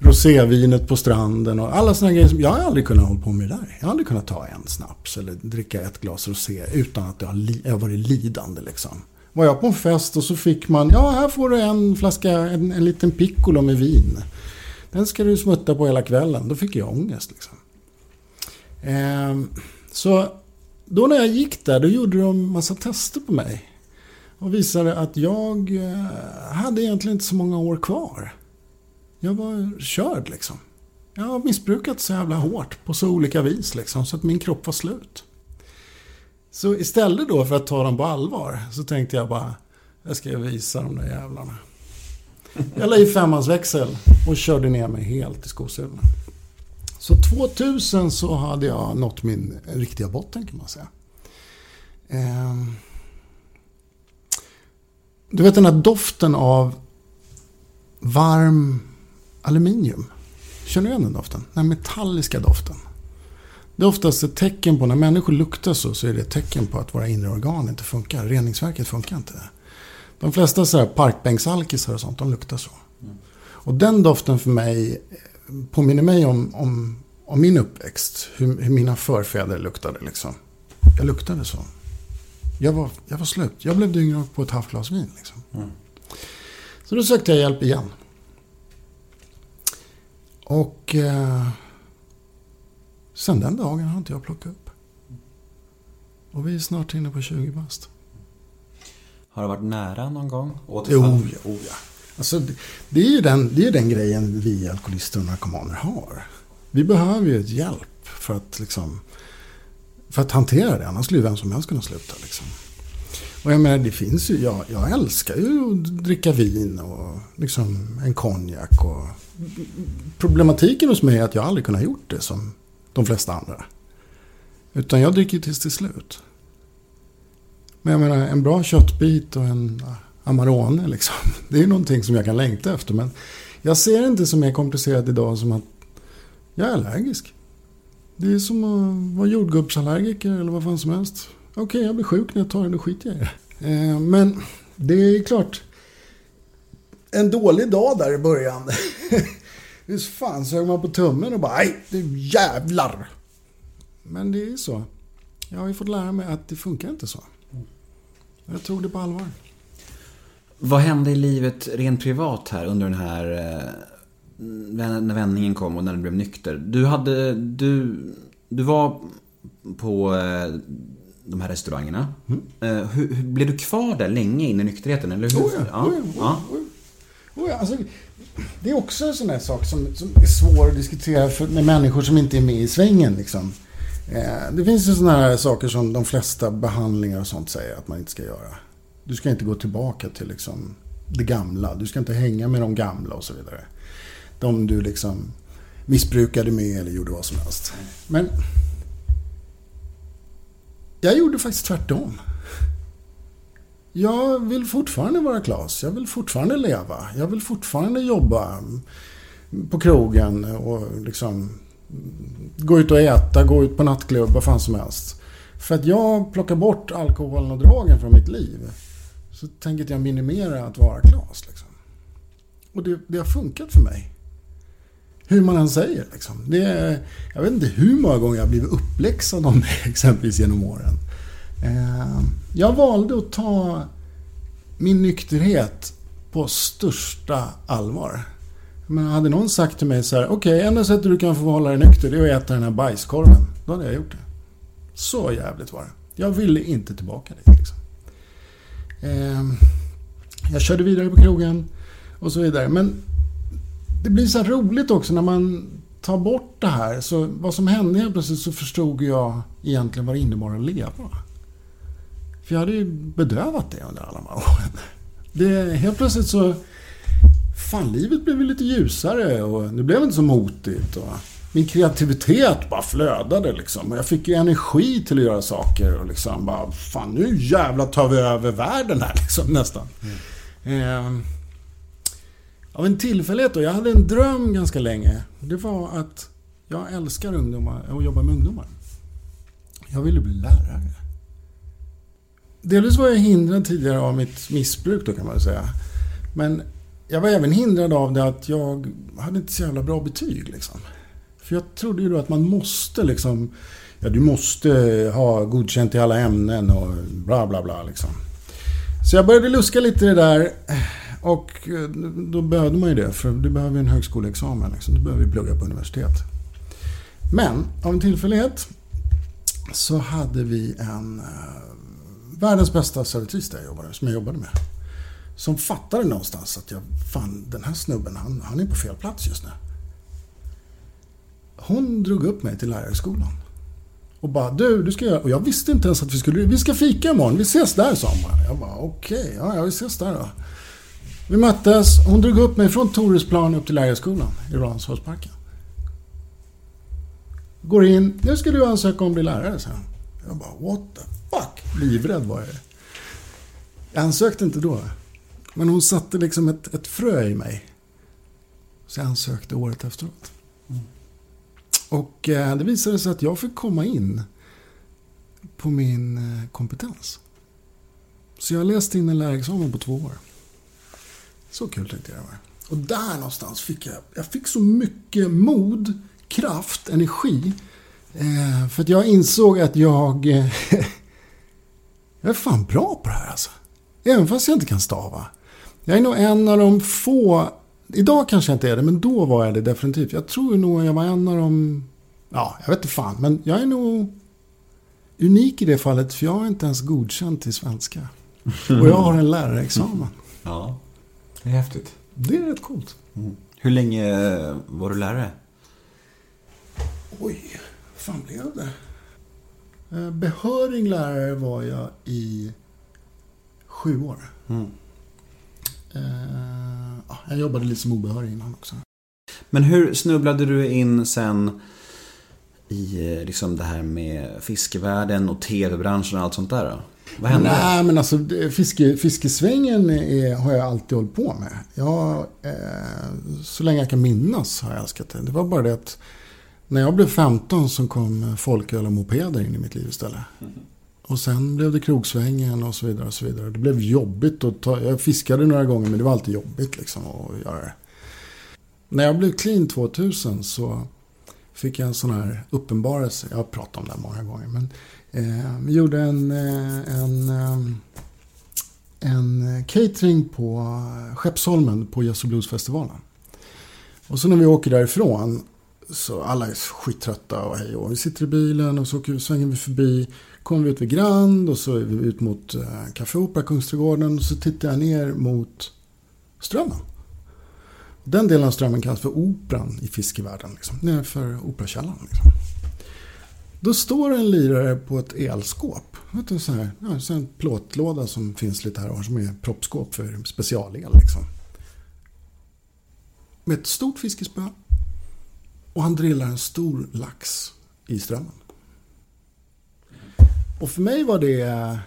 rosévinet på stranden och alla sådana grejer. Som, jag har aldrig kunnat hålla på med det där. Jag har aldrig kunnat ta en snaps eller dricka ett glas rosé utan att det har, li- jag har varit lidande liksom. Var jag på en fest och så fick man, ja här får du en flaska, en, en liten piccolo med vin. Den ska du smutta på hela kvällen. Då fick jag ångest liksom. Eh, så då när jag gick där, då gjorde de massa tester på mig. Och visade att jag eh, hade egentligen inte så många år kvar. Jag var körd liksom. Jag har missbrukat så jävla hårt på så olika vis liksom, så att min kropp var slut. Så istället då för att ta dem på allvar så tänkte jag bara, jag ska visa de där jävlarna. Jag la i femmans växel och körde ner mig helt i skosulorna. Så 2000 så hade jag nått min riktiga botten kan man säga. Ehm. Du vet den här doften av varm aluminium. Känner du igen den doften? Den metalliska doften. Det är oftast ett tecken på, när människor luktar så, så är det ett tecken på att våra inre organ inte funkar. Reningsverket funkar inte. De flesta så här parkbänksalkisar och sånt, de luktar så. Och den doften för mig påminner mig om, om, om min uppväxt. Hur, hur mina förfäder luktade liksom. Jag luktade så. Jag var, jag var slut. Jag blev dyngrak på ett halvt glas vin. Liksom. Så då sökte jag hjälp igen. Och eh, sen den dagen har inte jag plockat upp. Och vi är snart inne på 20 bast. Har det varit nära någon gång? Jo, Återfall? ja, oh ja. Alltså, det, det är ju den, det är den grejen vi alkoholister och narkomaner har. Vi behöver ju ett hjälp för att, liksom, för att hantera det. Annars skulle vem som helst kunna sluta. Liksom. Och jag menar, det finns ju, jag, jag älskar ju att dricka vin och liksom en konjak. Och... Problematiken hos mig är att jag aldrig kunnat gjort det som de flesta andra. Utan jag dricker tills till slut. Men jag menar, en bra köttbit och en Amarone liksom. Det är ju någonting som jag kan längta efter. Men jag ser det inte som mer komplicerat idag som att jag är allergisk. Det är som att vara jordgubbsallergiker eller vad fan som helst. Okej, okay, jag blir sjuk när jag tar det, då skiter jag i det. Eh, men det är klart. En dålig dag där i början. Visst fan sög man på tummen och bara nej, det jävlar. Men det är så. Jag har ju fått lära mig att det funkar inte så. Jag tog det på allvar. Vad hände i livet rent privat här under den här... eh, När vändningen kom och när du blev nykter? Du hade... Du, du var på eh, de här restaurangerna. Eh, Hur, hur, blev du kvar där länge in i nykterheten? Eller hur? Oh ja, ja. oh ja, ja. oh ja. Alltså, det är också en sån där sak som, som är svår att diskutera för, med människor som inte är med i svängen. Liksom. Eh, det finns ju såna här saker som de flesta behandlingar och sånt säger att man inte ska göra. Du ska inte gå tillbaka till liksom, det gamla. Du ska inte hänga med de gamla och så vidare. De du liksom missbrukade med eller gjorde vad som helst. Men jag gjorde faktiskt tvärtom. Jag vill fortfarande vara Klas. Jag vill fortfarande leva. Jag vill fortfarande jobba på krogen och liksom gå ut och äta, gå ut på nattklubb, vad fan som helst. För att jag plockar bort alkoholen och drogen från mitt liv så tänker jag minimera att vara Klas. Liksom. Och det, det har funkat för mig. Hur man än säger. Liksom. Det är, jag vet inte hur många gånger jag har blivit uppläxad om det exempelvis genom åren. Eh, jag valde att ta min nykterhet på största allvar. Men hade någon sagt till mig så här, okej, okay, enda sättet du kan få hålla dig nykter det är att äta den här bajskorven. Då hade jag gjort det. Så jävligt var det. Jag ville inte tillbaka dit. Liksom. Eh, jag körde vidare på krogen och så vidare. Men det blir så här roligt också när man tar bort det här. Så vad som hände helt plötsligt så förstod jag egentligen vad det innebar att leva. För jag hade ju bedövat det under alla de här åren. Det, helt plötsligt så... Fan, livet blev ju lite ljusare och det blev inte så motigt. Och min kreativitet bara flödade liksom. Och jag fick ju energi till att göra saker och liksom bara... Fan, nu jävlar tar vi över världen här liksom nästan. Mm. Eh, av en tillfällighet då. Jag hade en dröm ganska länge. Det var att jag älskar ungdomar och jobbar med ungdomar. Jag ville bli lärare. Delvis var jag hindrad tidigare av mitt missbruk då kan man säga. Men jag var även hindrad av det att jag hade inte så jävla bra betyg liksom. För jag trodde ju då att man måste liksom... Ja, du måste ha godkänt i alla ämnen och bla bla bla liksom. Så jag började luska lite i det där. Och eh, då behövde man ju det, för du behöver ju en högskoleexamen. Liksom. Du behöver ju plugga på universitet. Men av en tillfällighet så hade vi en eh, världens bästa servitris där jag jobbade, som jag jobbade med. Som fattade någonstans att jag, fan den här snubben han, han är på fel plats just nu. Hon drog upp mig till lärarskolan. Och bara, du, du ska göra... Och jag visste inte ens att vi skulle... Vi ska fika imorgon, vi ses där, sa hon bara. Jag bara, okej, okay, ja, ja, vi ses där då. Vi möttes, hon drog upp mig från Toresplan upp till lärarskolan i Ransholmsparken. Går in, nu ska du ansöka om att bli lärare, så Jag bara, what the fuck? Livrädd var jag. Jag ansökte inte då. Men hon satte liksom ett, ett frö i mig. Så jag ansökte året efteråt. Och eh, det visade sig att jag fick komma in på min eh, kompetens. Så jag läste in en lärarexamen på två år. Så kul tyckte jag det var. Och där någonstans fick jag, jag fick så mycket mod, kraft, energi. Eh, för att jag insåg att jag, eh, jag är fan bra på det här alltså. Även fast jag inte kan stava. Jag är nog en av de få, idag kanske jag inte är det, men då var jag det definitivt. Jag tror nog jag var en av de, ja, jag vet inte fan, men jag är nog unik i det fallet, för jag är inte ens godkänd till svenska. Och jag har en lärarexamen. Ja, det är häftigt. Det är rätt coolt. Hur länge var du lärare? Oj, vad fan blev det? Eh, Behörig lärare var jag i sju år. Eh, ja, jag jobbade lite som obehörig innan också. Men hur snubblade du in sen i eh, liksom det här med fiskevärlden och tv-branschen och allt sånt där då? Vad hände? Nej, men alltså fiske, fiskesvängen är, har jag alltid hållit på med. Jag, eh, så länge jag kan minnas har jag älskat det. Det var bara det att när jag blev 15 så kom folköl och mopeder in i mitt liv istället. Och sen blev det krogsvängen och så vidare. och så vidare. Det blev jobbigt att ta, jag fiskade några gånger men det var alltid jobbigt liksom att göra det. När jag blev clean 2000 så fick jag en sån här uppenbarelse. Jag har pratat om det här många gånger. Men eh, vi gjorde en, eh, en, eh, en catering på Skeppsholmen på Jazz och Bluesfestivalen. Och så när vi åker därifrån så alla är skittrötta och hej och vi sitter i bilen och så åker, svänger vi förbi. Kommer vi ut vid Grand och så är vi ut mot eh, Café Opera, Kungsträdgården. Och så tittar jag ner mot Strömmen. Den delen av Strömmen kallas för Operan i fiskevärlden. Liksom. Nedanför Operakällaren. Liksom. Då står en lirare på ett elskåp. Vet du, så här, ja, så en plåtlåda som finns lite här och var som är proppskåp för specialel. Liksom. Med ett stort fiskespö. Och han drillar en stor lax i strömmen. Och för mig var det...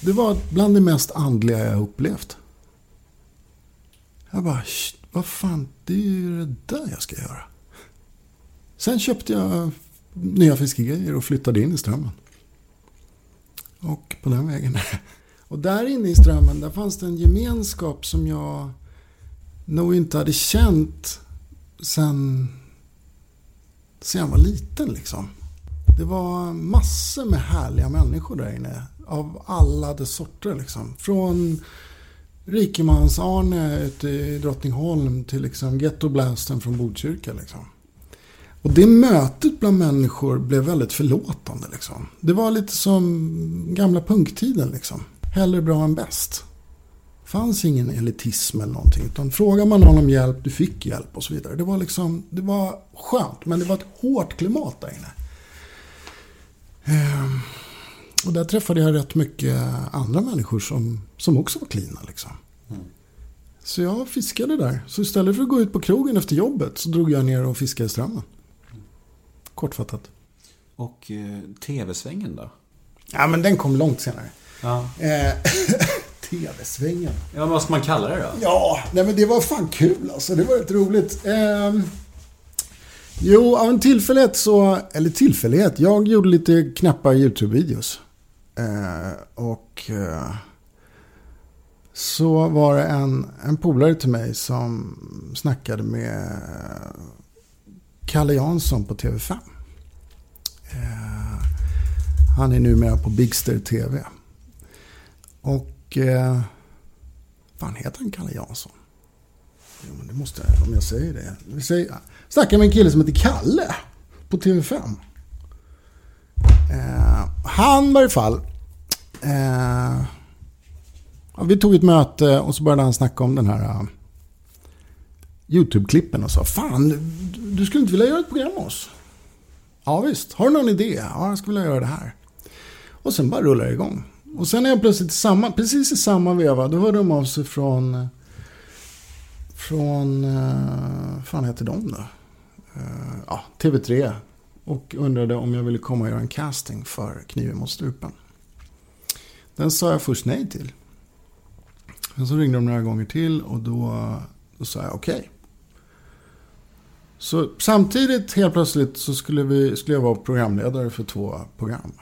Det var bland det mest andliga jag upplevt. Jag bara, vad fan, det är ju det där jag ska göra. Sen köpte jag nya fiskegrejer och flyttade in i strömmen. Och på den vägen. Och där inne i strömmen, där fanns det en gemenskap som jag nog inte hade känt sen, sen jag var liten liksom. Det var massor med härliga människor där inne. Av alla dess sorter liksom. Från Rikemans-Arne ute i Drottningholm till liksom Ghettoblasten från Botkyrka liksom. Och det mötet bland människor blev väldigt förlåtande liksom. Det var lite som gamla punktiden liksom. Hellre bra än bäst fanns ingen elitism eller någonting. Utan frågar man någon om hjälp, du fick hjälp och så vidare. Det var liksom, det var skönt. Men det var ett hårt klimat där inne. Ehm, och där träffade jag rätt mycket andra människor som, som också var cleana liksom. Så jag fiskade där. Så istället för att gå ut på krogen efter jobbet så drog jag ner och fiskade i strömmen. Kortfattat. Och eh, tv-svängen då? Ja, men den kom långt senare. Ja. Eh, TV-svängen. ja, vad ska man kalla det då? Ja, nej men det var fan kul alltså. Det var rätt roligt. Eh, jo, av en tillfällighet så, eller tillfällighet, jag gjorde lite knappa YouTube-videos. Eh, och eh, så var det en, en polare till mig som snackade med Kalle Jansson på TV5. Eh, han är numera på Bigster TV. Och... Och... Eh, fan heter han Kalle Jansson? Jo, men det måste jag, om jag säger det. Vi säger, snackar med en kille som heter Kalle på TV5. Eh, han var i fall... Eh, ja, vi tog ett möte och så började han snacka om den här uh, YouTube-klippen och sa Fan, du, du skulle inte vilja göra ett program med oss? Ja visst, har du någon idé? Ja, jag skulle vilja göra det här. Och sen bara rullar det igång. Och sen är jag plötsligt samma, precis i samma veva, då hörde de av sig från... Från... Uh, fan heter de då? Uh, ja, TV3. och undrade om jag ville komma och göra en casting för Kniven mot strupen. Den sa jag först nej till. Sen så ringde de några gånger till och då, då sa jag okej. Så samtidigt helt plötsligt så skulle, vi, skulle jag vara programledare för två program.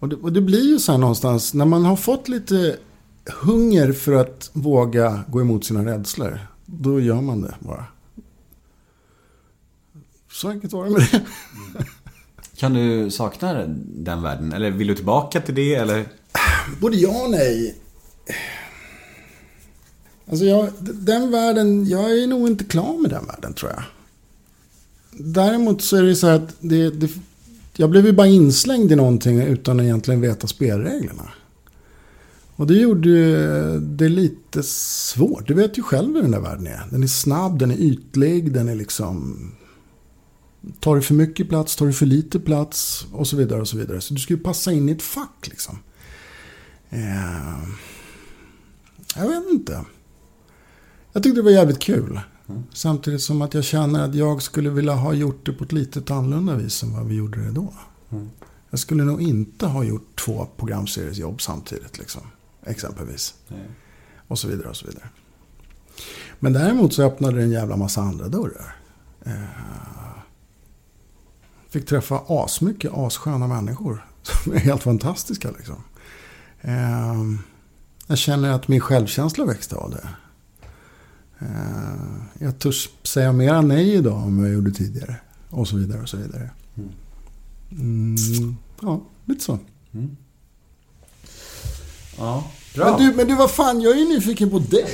Och det, och det blir ju så här någonstans, när man har fått lite hunger för att våga gå emot sina rädslor. Då gör man det bara. Så enkelt var det med det. Kan du sakna den världen? Eller vill du tillbaka till det? Eller? Både ja och nej. Alltså jag, den världen, jag är nog inte klar med den världen tror jag. Däremot så är det så här att det, det, jag blev ju bara inslängd i någonting utan att egentligen veta spelreglerna. Och det gjorde ju det lite svårt. Du vet ju själv hur den där världen är. Den är snabb, den är ytlig, den är liksom... Tar du för mycket plats, tar du för lite plats och så vidare och så vidare. Så du ska ju passa in i ett fack liksom. Eh, jag vet inte. Jag tyckte det var jävligt kul. Samtidigt som att jag känner att jag skulle vilja ha gjort det på ett lite annorlunda vis än vad vi gjorde det då. Jag skulle nog inte ha gjort två programseriesjobb samtidigt. Liksom, exempelvis. Och så vidare och så vidare. Men däremot så öppnade det en jävla massa andra dörrar. Eh, fick träffa asmycket assköna människor. Som är helt fantastiska liksom. Eh, jag känner att min självkänsla växte av det. Eh, jag törs säga mera nej idag än vad jag gjorde tidigare. Och så vidare och så vidare. Mm, ja, lite så. Ja. Men du, men du, vad fan, jag är ju nyfiken på dig.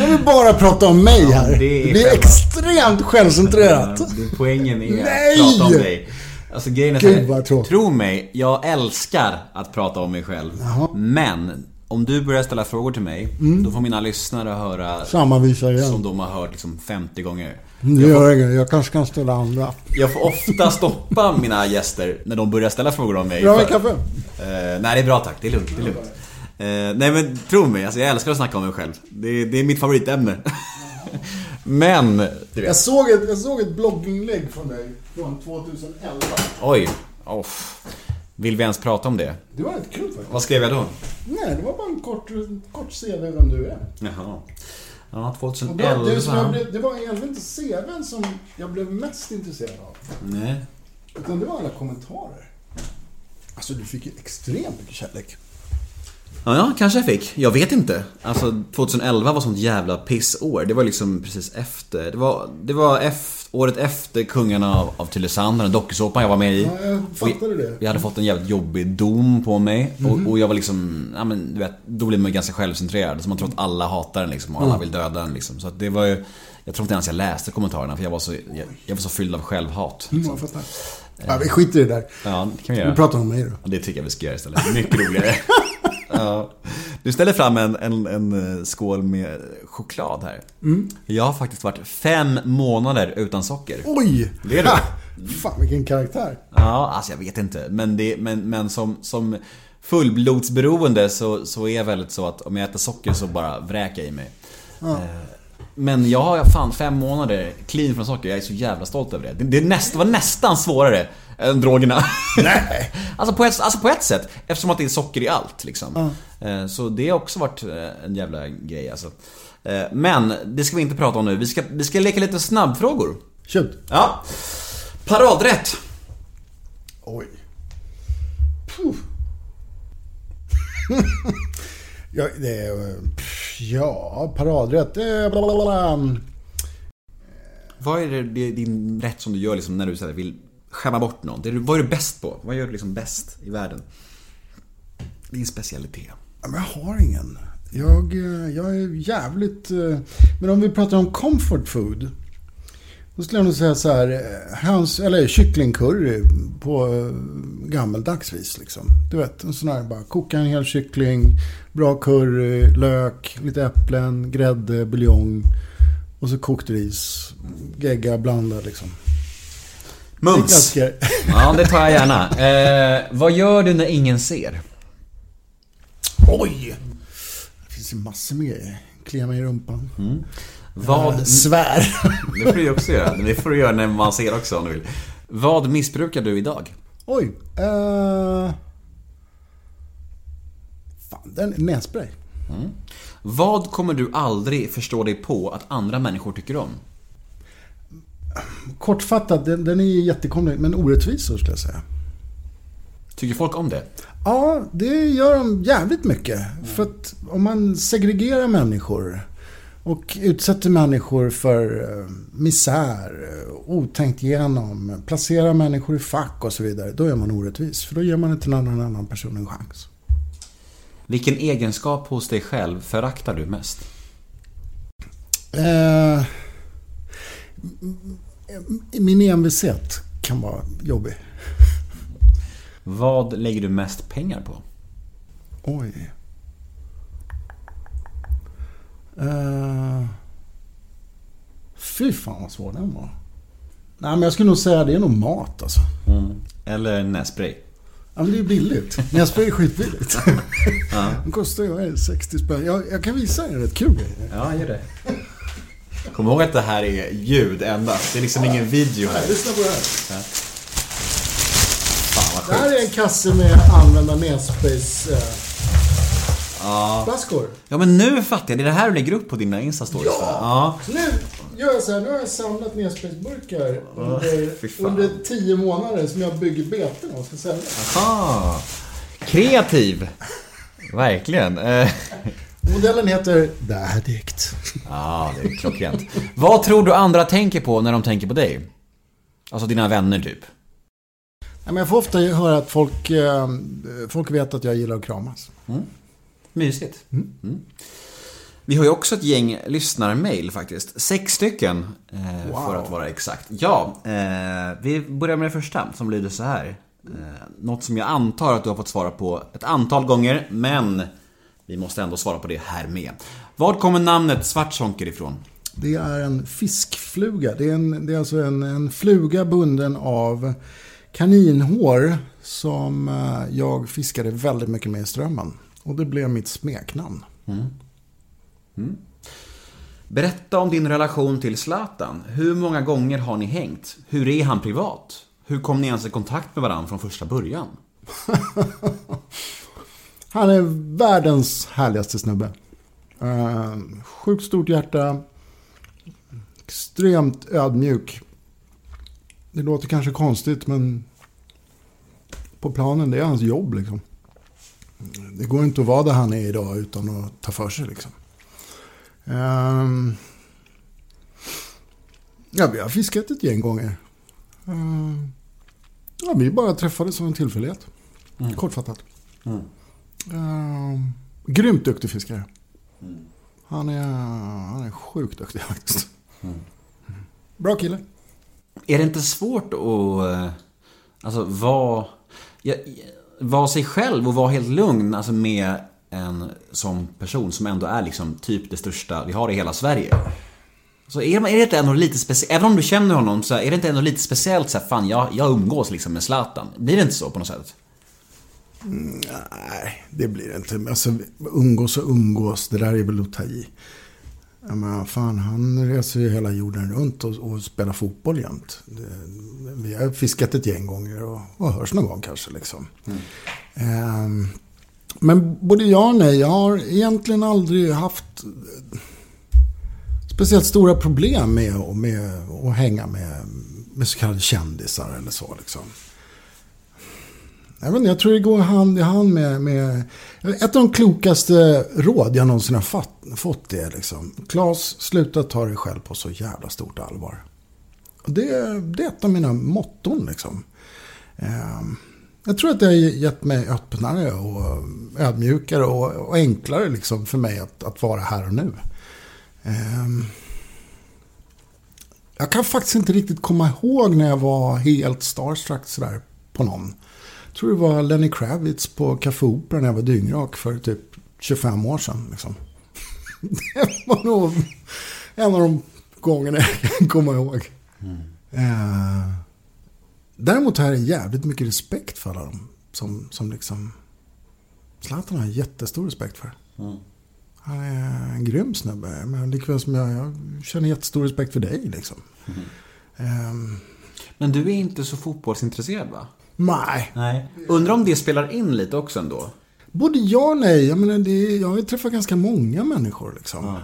Jag vill bara prata om mig här. det det, är blir själva- extremt självcentrerat. Ja, Poängen är Nej! att prata om dig. Alltså grejen är Gud, här. Tro mig, jag älskar att prata om mig själv. Men, om du börjar ställa frågor till mig, då får mina lyssnare höra Samma visa igen. som de har hört liksom 50 gånger. Det gör inget, jag kanske kan ställa andra. Jag får ofta stoppa mina gäster när de börjar ställa frågor om mig. Bra med kaffe? Eh, nej, det är bra tack. Det är lugnt. Det är lugnt. Eh, nej men tro mig, alltså, jag älskar att snacka om mig själv. Det, det är mitt favoritämne. men, du Jag vet. såg, ett, jag såg ett blogginlägg från dig från 2011. Oj. Oh. Vill vi ens prata om det? Det var rätt kul faktiskt. Vad skrev jag då? Nej, det var bara en kort, kort CV vem du är. Jaha. Ja, Och det, 2011. det, jag blev, det var egentligen inte CVn som jag blev mest intresserad av. Nej. Utan det var alla kommentarer. Alltså du fick ju extremt mycket kärlek. Ja, ja, kanske jag fick. Jag vet inte. Alltså 2011 var sånt jävla pissår. Det var liksom precis efter. Det var, det var ef- året efter Kungarna av, av Tylösand, den dokusåpan jag var med i. Ja, jag fattade Och det. Jag hade fått en jävligt jobbig dom på mig. Och, och jag var liksom, ja men du vet, då blir man ganska självcentrerad. Så man tror att alla hatar den liksom och alla vill döda den liksom. Så att det var ju, jag tror inte ens jag läste kommentarerna för jag var så, jag, jag var så fylld av självhat. Mm, jag fattar. Ja, vi skiter i det där. Ja, det kan vi Vi göra. pratar om mig då. Ja, det tycker jag vi ska göra istället. Mycket roligare. ja. Du ställer fram en, en, en eh, skål med choklad här. Jag har faktiskt varit fem månader utan socker. Oj! Det är du. Ha! Fan vilken karaktär. Ja, alltså jag vet inte. Men, det, men, men som, som fullblodsberoende så, så är jag väldigt så att om jag äter socker så bara vräker jag i mig. Eh, Men jag har fan fem månader clean från socker. Jag är så jävla stolt över det. Det, det, näst, det var nästan svårare än drogerna. Nej! Alltså på, ett, alltså på ett sätt, eftersom att det är socker i allt liksom. Eh, Så det har också varit eh, en jävla grej alltså. Eh, Men det ska vi inte prata om nu. Vi ska, vi ska leka lite snabbfrågor. Shoot. Ja. Paradrätt. Oj. Puh. ja, det är... pff, Ja, paradrätt. Det är bla, bla, bla, bla. Vad är det, din rätt som du gör liksom när du så vill skämma bort någon? Det är, vad är du bäst på? Vad gör du liksom bäst i världen? Din specialitet. Men jag har ingen. Jag, eh, jag är jävligt... eh, Men om vi pratar om comfort food. Då skulle jag nog säga så här. eh, Höns, eller kycklingcurry på eh, gammeldags vis liksom. Du vet, en sån här bara koka en hel kyckling. Bra curry, lök, lite äpplen, grädde, buljong. Och så kokt ris. Gegga, blanda liksom. Det Mums! klassiker. Ja, det tar jag gärna. Eh, vad gör du när ingen ser? Oj! Det finns ju massor med grejer. Klia mig i rumpan. Vad... Svär. Det får du ju också göra. Det får du göra när man ser också om du vill. Vad missbrukar du idag? Oj. Uh... Den nässpray. Vad kommer du aldrig förstå dig på att andra människor tycker om? Kortfattat, den, den är jättekonstig, men orättvis så skulle jag säga. Tycker folk om det? Ja, det gör de jävligt mycket. För att om man segregerar människor och utsätter människor för eh, misär, otänkt igenom, placerar människor i fack och så vidare. Då är man orättvis. För då ger man inte någon annan person en chans. Vilken egenskap hos dig själv föraktar du mest? Eh, min envishet kan vara jobbig. Vad lägger du mest pengar på? Oj. Uh, fy fan vad svår den var. Nej men jag skulle nog säga det är nog mat alltså. Eller nässpray? Ja men det är ju billigt. Nässpray är skitbilligt. Den kostar ju vad är det, 60 spänn. Jag, jag kan visa er rätt kul grejer. Ja, gör det. Kom ihåg att det här är ljud endast. Det är liksom ingen video här. Lyssna på det här. Fan vad Det här sjukt. är en kasse med använda nässprays eh, flaskor. Ja men nu fattar jag. Det är det här du lägger upp på dina Insta-stories ja. Nu gör jag så här, nu har jag samlat nässpraysburkar under, under tio månader som jag bygger beten och ska sälja. Aha. Kreativ. Verkligen. Eh, Modellen heter The Addict. Ja, det är klockrent. Vad tror du andra tänker på när de tänker på dig? Alltså dina vänner typ. Men jag får ofta höra att folk, eh, folk vet att jag gillar att kramas. Mysigt. Mm. Vi har ju också ett gäng lyssnarmail faktiskt. Sex stycken, eh, för att vara exakt. Ja, eh, vi börjar med det första som lyder så här. Eh, något som jag antar att du har fått svara på ett antal gånger, men vi måste ändå svara på det här med. Var kommer namnet Svartzonker ifrån? Det är en fiskfluga. Det är, en, det är alltså en, en fluga bunden av kaninhår som eh, jag fiskade väldigt mycket med i strömmen. Och det blev mitt smeknamn. Mm. Berätta om din relation till Zlatan. Hur många gånger har ni hängt? Hur är han privat? Hur kom ni ens i kontakt med varandra från första början? Han är världens härligaste snubbe. Uh, sjukt stort hjärta. Extremt ödmjuk. Det låter kanske konstigt men på planen det är hans jobb liksom. Det går inte att vara där han är idag utan att ta för sig liksom. Ehm, ja, vi har fiskat ett gäng gånger. Ehm, ja, vi bara träffades av en tillfällighet. Kortfattat. Ehm, grymt duktig fiskare. Han, är, han är sjukt duktig faktiskt. Bra kille. Är det inte svårt att eh, alltså, vara, ja, vara sig själv och vara helt lugn alltså, med en sån person som ändå är liksom typ det största vi har i hela Sverige? Så är, det- är det inte ändå lite speciellt, även om du känner honom så är det inte ändå lite speciellt så här, fan jag, jag umgås liksom med Zlatan. Blir det inte så på något sätt? Nej, det blir det inte. Alltså, umgås och umgås, det där är väl att ta i. Jag menar, fan, han reser ju hela jorden runt och, och spelar fotboll jämt. Vi har fiskat ett gäng gånger och, och hörs någon gång kanske. Liksom. Ehm, men både ja och nej. Jag har egentligen aldrig haft speciellt stora problem med, att- med att hänga med, med så kallade kändisar eller så. Liksom. Jag, vet inte, jag tror det går hand i hand med, med... Ett av de klokaste råd jag någonsin har fatt, fått är liksom... Klas, sluta ta dig själv på så jävla stort allvar. Och det, det är ett av mina motton liksom. Ehm, jag tror att det har gett mig öppnare och ödmjukare och, och enklare liksom för mig att, att vara här och nu. Ehm, Jag kan faktiskt inte riktigt komma ihåg när jag var helt starstruck sådär på någon. Jag tror det var Lenny Kravitz på Café Opera när jag var dyngrak för typ 25 år sedan. Liksom. Det var nog en av de gångerna jag kan komma ihåg. Eh, däremot har jag jävligt mycket respekt för alla dem som, som liksom... Zlatan har jag jättestor respekt för. Han är en grym snubbe. Men likväl som jag, jag känner jättestor respekt för dig liksom. Ehm, Men du är inte så fotbollsintresserad va? nej. Nej. Undrar om det spelar in lite också ändå? Både ja och nej. Jag, menar, det, jag har ju träffat ganska många människor liksom.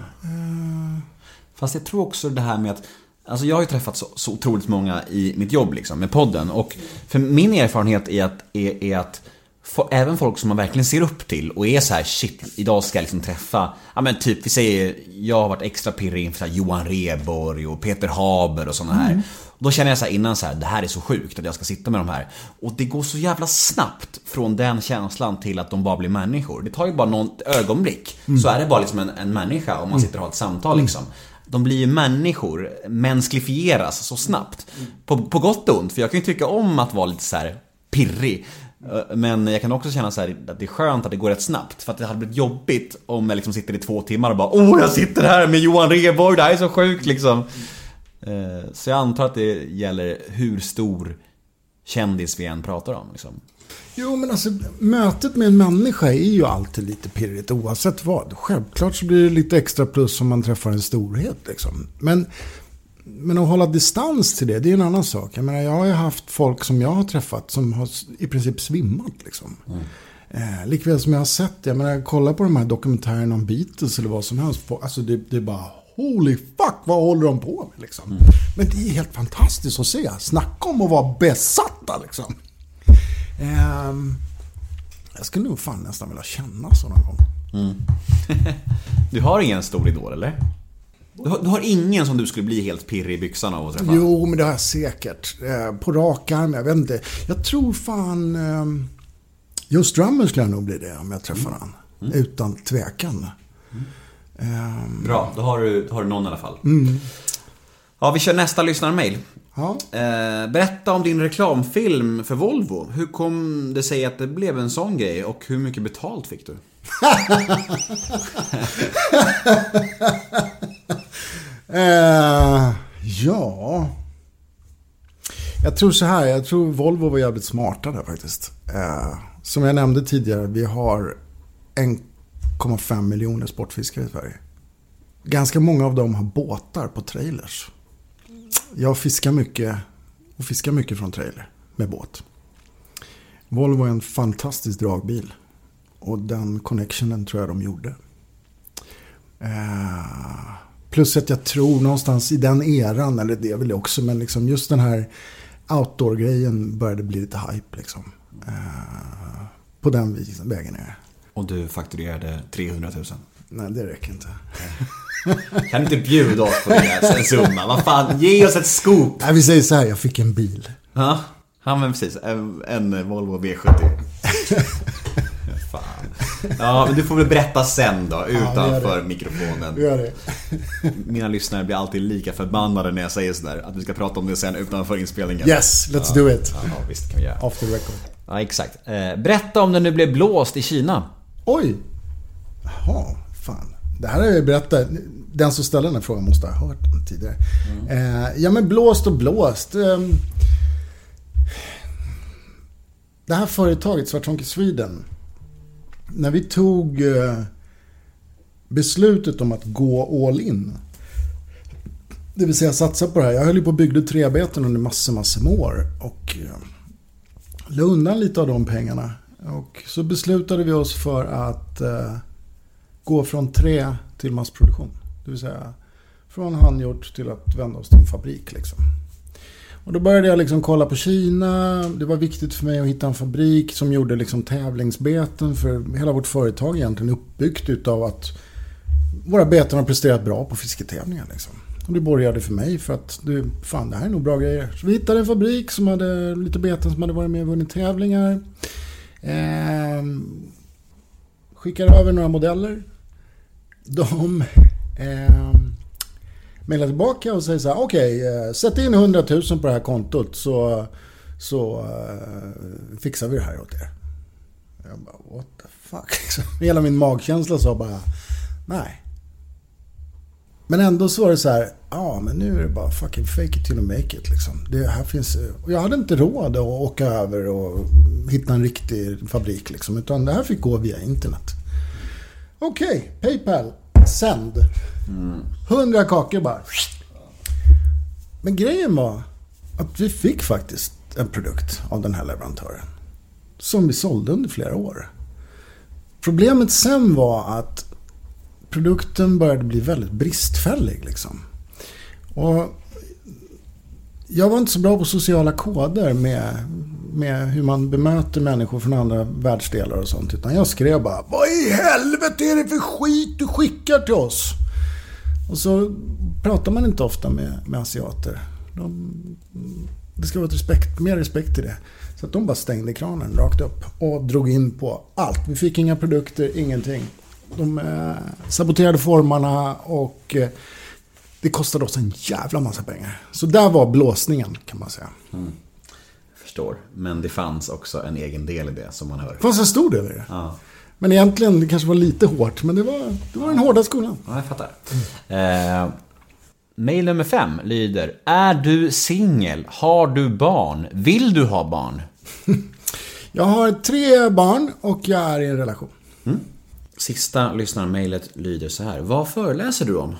Fast jag tror också det här med att Alltså jag har ju träffat så, så otroligt många i mitt jobb liksom, med podden. Och för min erfarenhet är att, är, är att få, även folk som man verkligen ser upp till och är så här shit, idag ska jag liksom träffa, ja men typ vi säger, jag har varit extra pirrig inför Johan Rheborg och Peter Haber och sådana här. Då känner jag så här innan så här, det här är så sjukt att jag ska sitta med de här. Och det går så jävla snabbt från den känslan till att de bara blir människor. Det tar ju bara något ögonblick. Så är det bara liksom en, en människa om man sitter och har ett samtal liksom. De blir ju människor, mänskligfieras så snabbt. På, på gott och ont, för jag kan ju tycka om att vara lite så här pirrig. Eh, men jag kan också känna så här att det är skönt att det går rätt snabbt. För att det hade blivit jobbigt om jag liksom sitter i två timmar och bara Åh, jag sitter här med Johan Rheborg, det här är så sjukt liksom. Eh, så jag antar att det gäller hur stor kändis vi än pratar om liksom. Jo, men alltså mötet med en människa är ju alltid lite pirrigt oavsett vad. Självklart så blir det lite extra plus om man träffar en storhet liksom. Men, men att hålla distans till det, det är en annan sak. Jag menar, jag har ju haft folk som jag har träffat som har i princip svimmat liksom. Eh, likväl som jag har sett, jag menar, kolla på de här dokumentärerna om Beatles eller vad som helst. Alltså det, det är bara holy fuck, vad håller de på med liksom? Men det är helt fantastiskt att se. Snacka om att vara besatta liksom. Ehm, jag skulle nog fan nästan vilja känna så någon gång. Du har ingen stor idol eller? Du har, du har ingen som du skulle bli helt pirrig i byxan av att träffa? Jo, men det har jag säkert. Eh, på rak arm, jag vet inte. Jag tror fan... Eh, Joe Strummer skulle jag nog bli det om jag träffar han. Utan tvekan. Ehm, Bra, då har du, då har du någon i alla fall. Ja, vi kör nästa lyssnarmail. Ja. Eh, berätta om din reklamfilm för Volvo. Hur kom det sig att det blev en sån grej och hur mycket betalt fick du? Eh, ja... Jag tror så här, jag tror Volvo var jävligt smarta där faktiskt. Eh, som jag nämnde tidigare, vi har 1,5 miljoner sportfiskare i Sverige. Ganska många av dem har båtar på trailers. Jag fiskar mycket och fiskar mycket från trailer med båt. Volvo är en fantastisk dragbil. Och den connectionen tror jag de gjorde. Eh, plus att jag tror någonstans i den eran, eller det är väl också, men liksom just den här outdoor-grejen började bli lite hype liksom. Eh, på den vägen är det. Och du fakturerade 300 000. Nej, det räcker inte. Kan inte bjuda oss på det här, en summa? Vad fan, ge oss ett scoop! Nej, vi säger så här, jag fick en bil. Ja, ja men precis. En, en Volvo V70. Fan. Ja, men du får väl berätta sen då, utanför Vi mikrofonen. gör det. Mina lyssnare blir alltid lika förbannade när jag säger sådär, att vi ska prata om det sen utanför inspelningen. Yes, let's do it. Ja, visst kan vi göra. Off the record. Ja, exakt. Eh, berätta om det nu blev blåst i Kina. Oj! Jaha, fan. Det här har jag ju berättat. Den som ställer den här frågan måste ha hört den tidigare. Eh, ja men blåst och blåst. Eh, det här företaget, Svartonke Sweden. När vi tog eh, beslutet om att gå all in. Det vill säga satsa på det här. Jag höll ju på och byggde trebeten under massor, massor med år. Och eh, la undan lite av de pengarna. Och så beslutade vi oss för att eh, gå från trä till massproduktion. Det vill säga från handgjort till att vända oss till en fabrik. Liksom. Och då började jag liksom kolla på Kina. Det var viktigt för mig att hitta en fabrik som gjorde liksom tävlingsbeten. För hela vårt företag är egentligen uppbyggt utav att våra beten har presterat bra på fisketävlingar. Liksom. Och det borgade för mig för att det, fan, det här är nog bra grejer. Så vi hittade en fabrik som hade lite beten som hade varit med och vunnit tävlingar. Eh, skickade över några modeller. De eh, mejlar tillbaka och säger så här, okej, okay, sätt in 100 000 på det här kontot så, så eh, fixar vi det här åt er. Jag bara, what the fuck? Liksom, hela min magkänsla sa bara, nej. Men ändå så var det så här, ja men nu är det bara fucking fake it till you make it liksom. Det här finns, eh, och jag hade inte råd att åka över och hitta en riktig fabrik liksom. Utan det här fick gå via internet. Okej, Paypal. Sänd. 100 kakor bara. Men grejen var att vi fick faktiskt en produkt av den här leverantören. Som vi sålde under flera år. Problemet sen var att produkten började bli väldigt bristfällig. Liksom. Och jag var inte så bra på sociala koder med, med hur man bemöter människor från andra världsdelar och sånt. Utan jag skrev bara Vad i helvete är det för skit du skickar till oss? Och så pratar man inte ofta med, med asiater. De, det ska vara ett respekt, mer respekt till det. Så att de bara stängde kranen rakt upp och drog in på allt. Vi fick inga produkter, ingenting. De eh, saboterade formarna och eh, det kostade oss en jävla massa pengar. Så där var blåsningen kan man säga. Mm. Förstår. Men det fanns också en egen del i det som man hör. Det fanns en stor del i det. Ja, Men egentligen, det kanske var lite hårt. Men det var, det var den hårda skolan. ja jag fattar. Eh, mail nummer fem lyder. Är du singel? Har du barn? Vill du ha barn? Jag har tre barn och jag är i en relation. Sista lyssnarmailet lyder så här. Vad föreläser du om?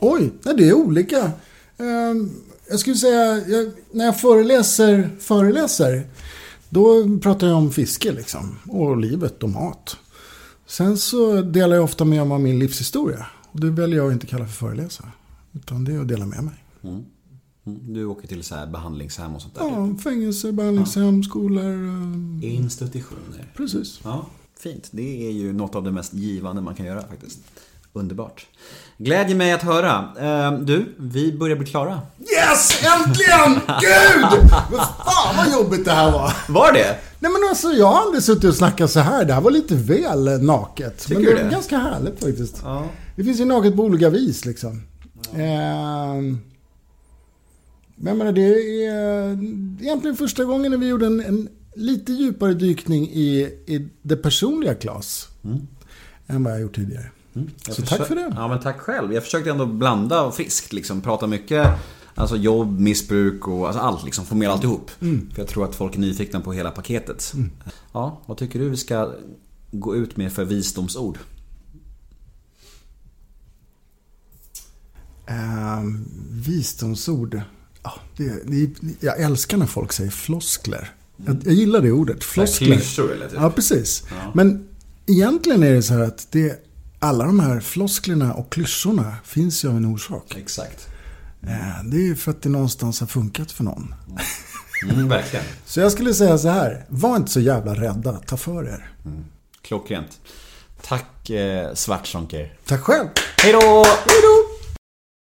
Oj, det är olika. Jag skulle säga, jag, när jag föreläser, föreläser, då pratar jag om fiske liksom. Och livet och mat. Sen så delar jag ofta med mig av min livshistoria. Och det väljer jag att inte kalla för föreläsa. Utan det är att dela med mig. Mm, Du åker till så här behandlingshem och sånt där? Ja, fängelse, behandlingshem, skolor. ehm, typ. Institutioner. Precis. Ja, fint. Det är ju något av det mest givande man kan göra faktiskt. Underbart. Glädjer mig att höra. Eh, Du, vi börjar bli klara. Yes! Äntligen! Gud! Men fan vad jobbigt det här var. Var det? Nej men alltså jag har aldrig suttit och snackat så här. Det här var lite väl naket. men du det var det? ganska härligt faktiskt. Ja. Det finns ju naket på olika vis liksom. Ehm, men jag menar, det är eh, egentligen första gången när vi gjorde en, en lite djupare dykning i, i det personliga Klas. Än vad jag gjort tidigare. Jag Så tack för det. Ja, men tack själv. Jag försökte ändå blanda friskt, liksom. Prata mycket alltså jobb, missbruk och alltså allt, liksom. Få med alltihop. Mm. För jag tror att folk är nyfikna på hela paketet. Ja, vad tycker du vi ska gå ut med för visdomsord? Ehm, visdomsord. Ja, det, det, jag älskar när folk säger floskler. Jag, jag gillar det ordet. Floskler. klyschor eller typ? Ja, precis. Men egentligen är det så här att det, alla de här flosklerna och klyschorna finns ju av en orsak. Exakt. Eh, Det är ju för att det någonstans har funkat för någon. Mm, verkligen. Så jag skulle säga så här. Var inte så jävla rädda. Ta för er. Klockrent. Tack eh, Svartzonker. Tack själv. Hej då! Hej då!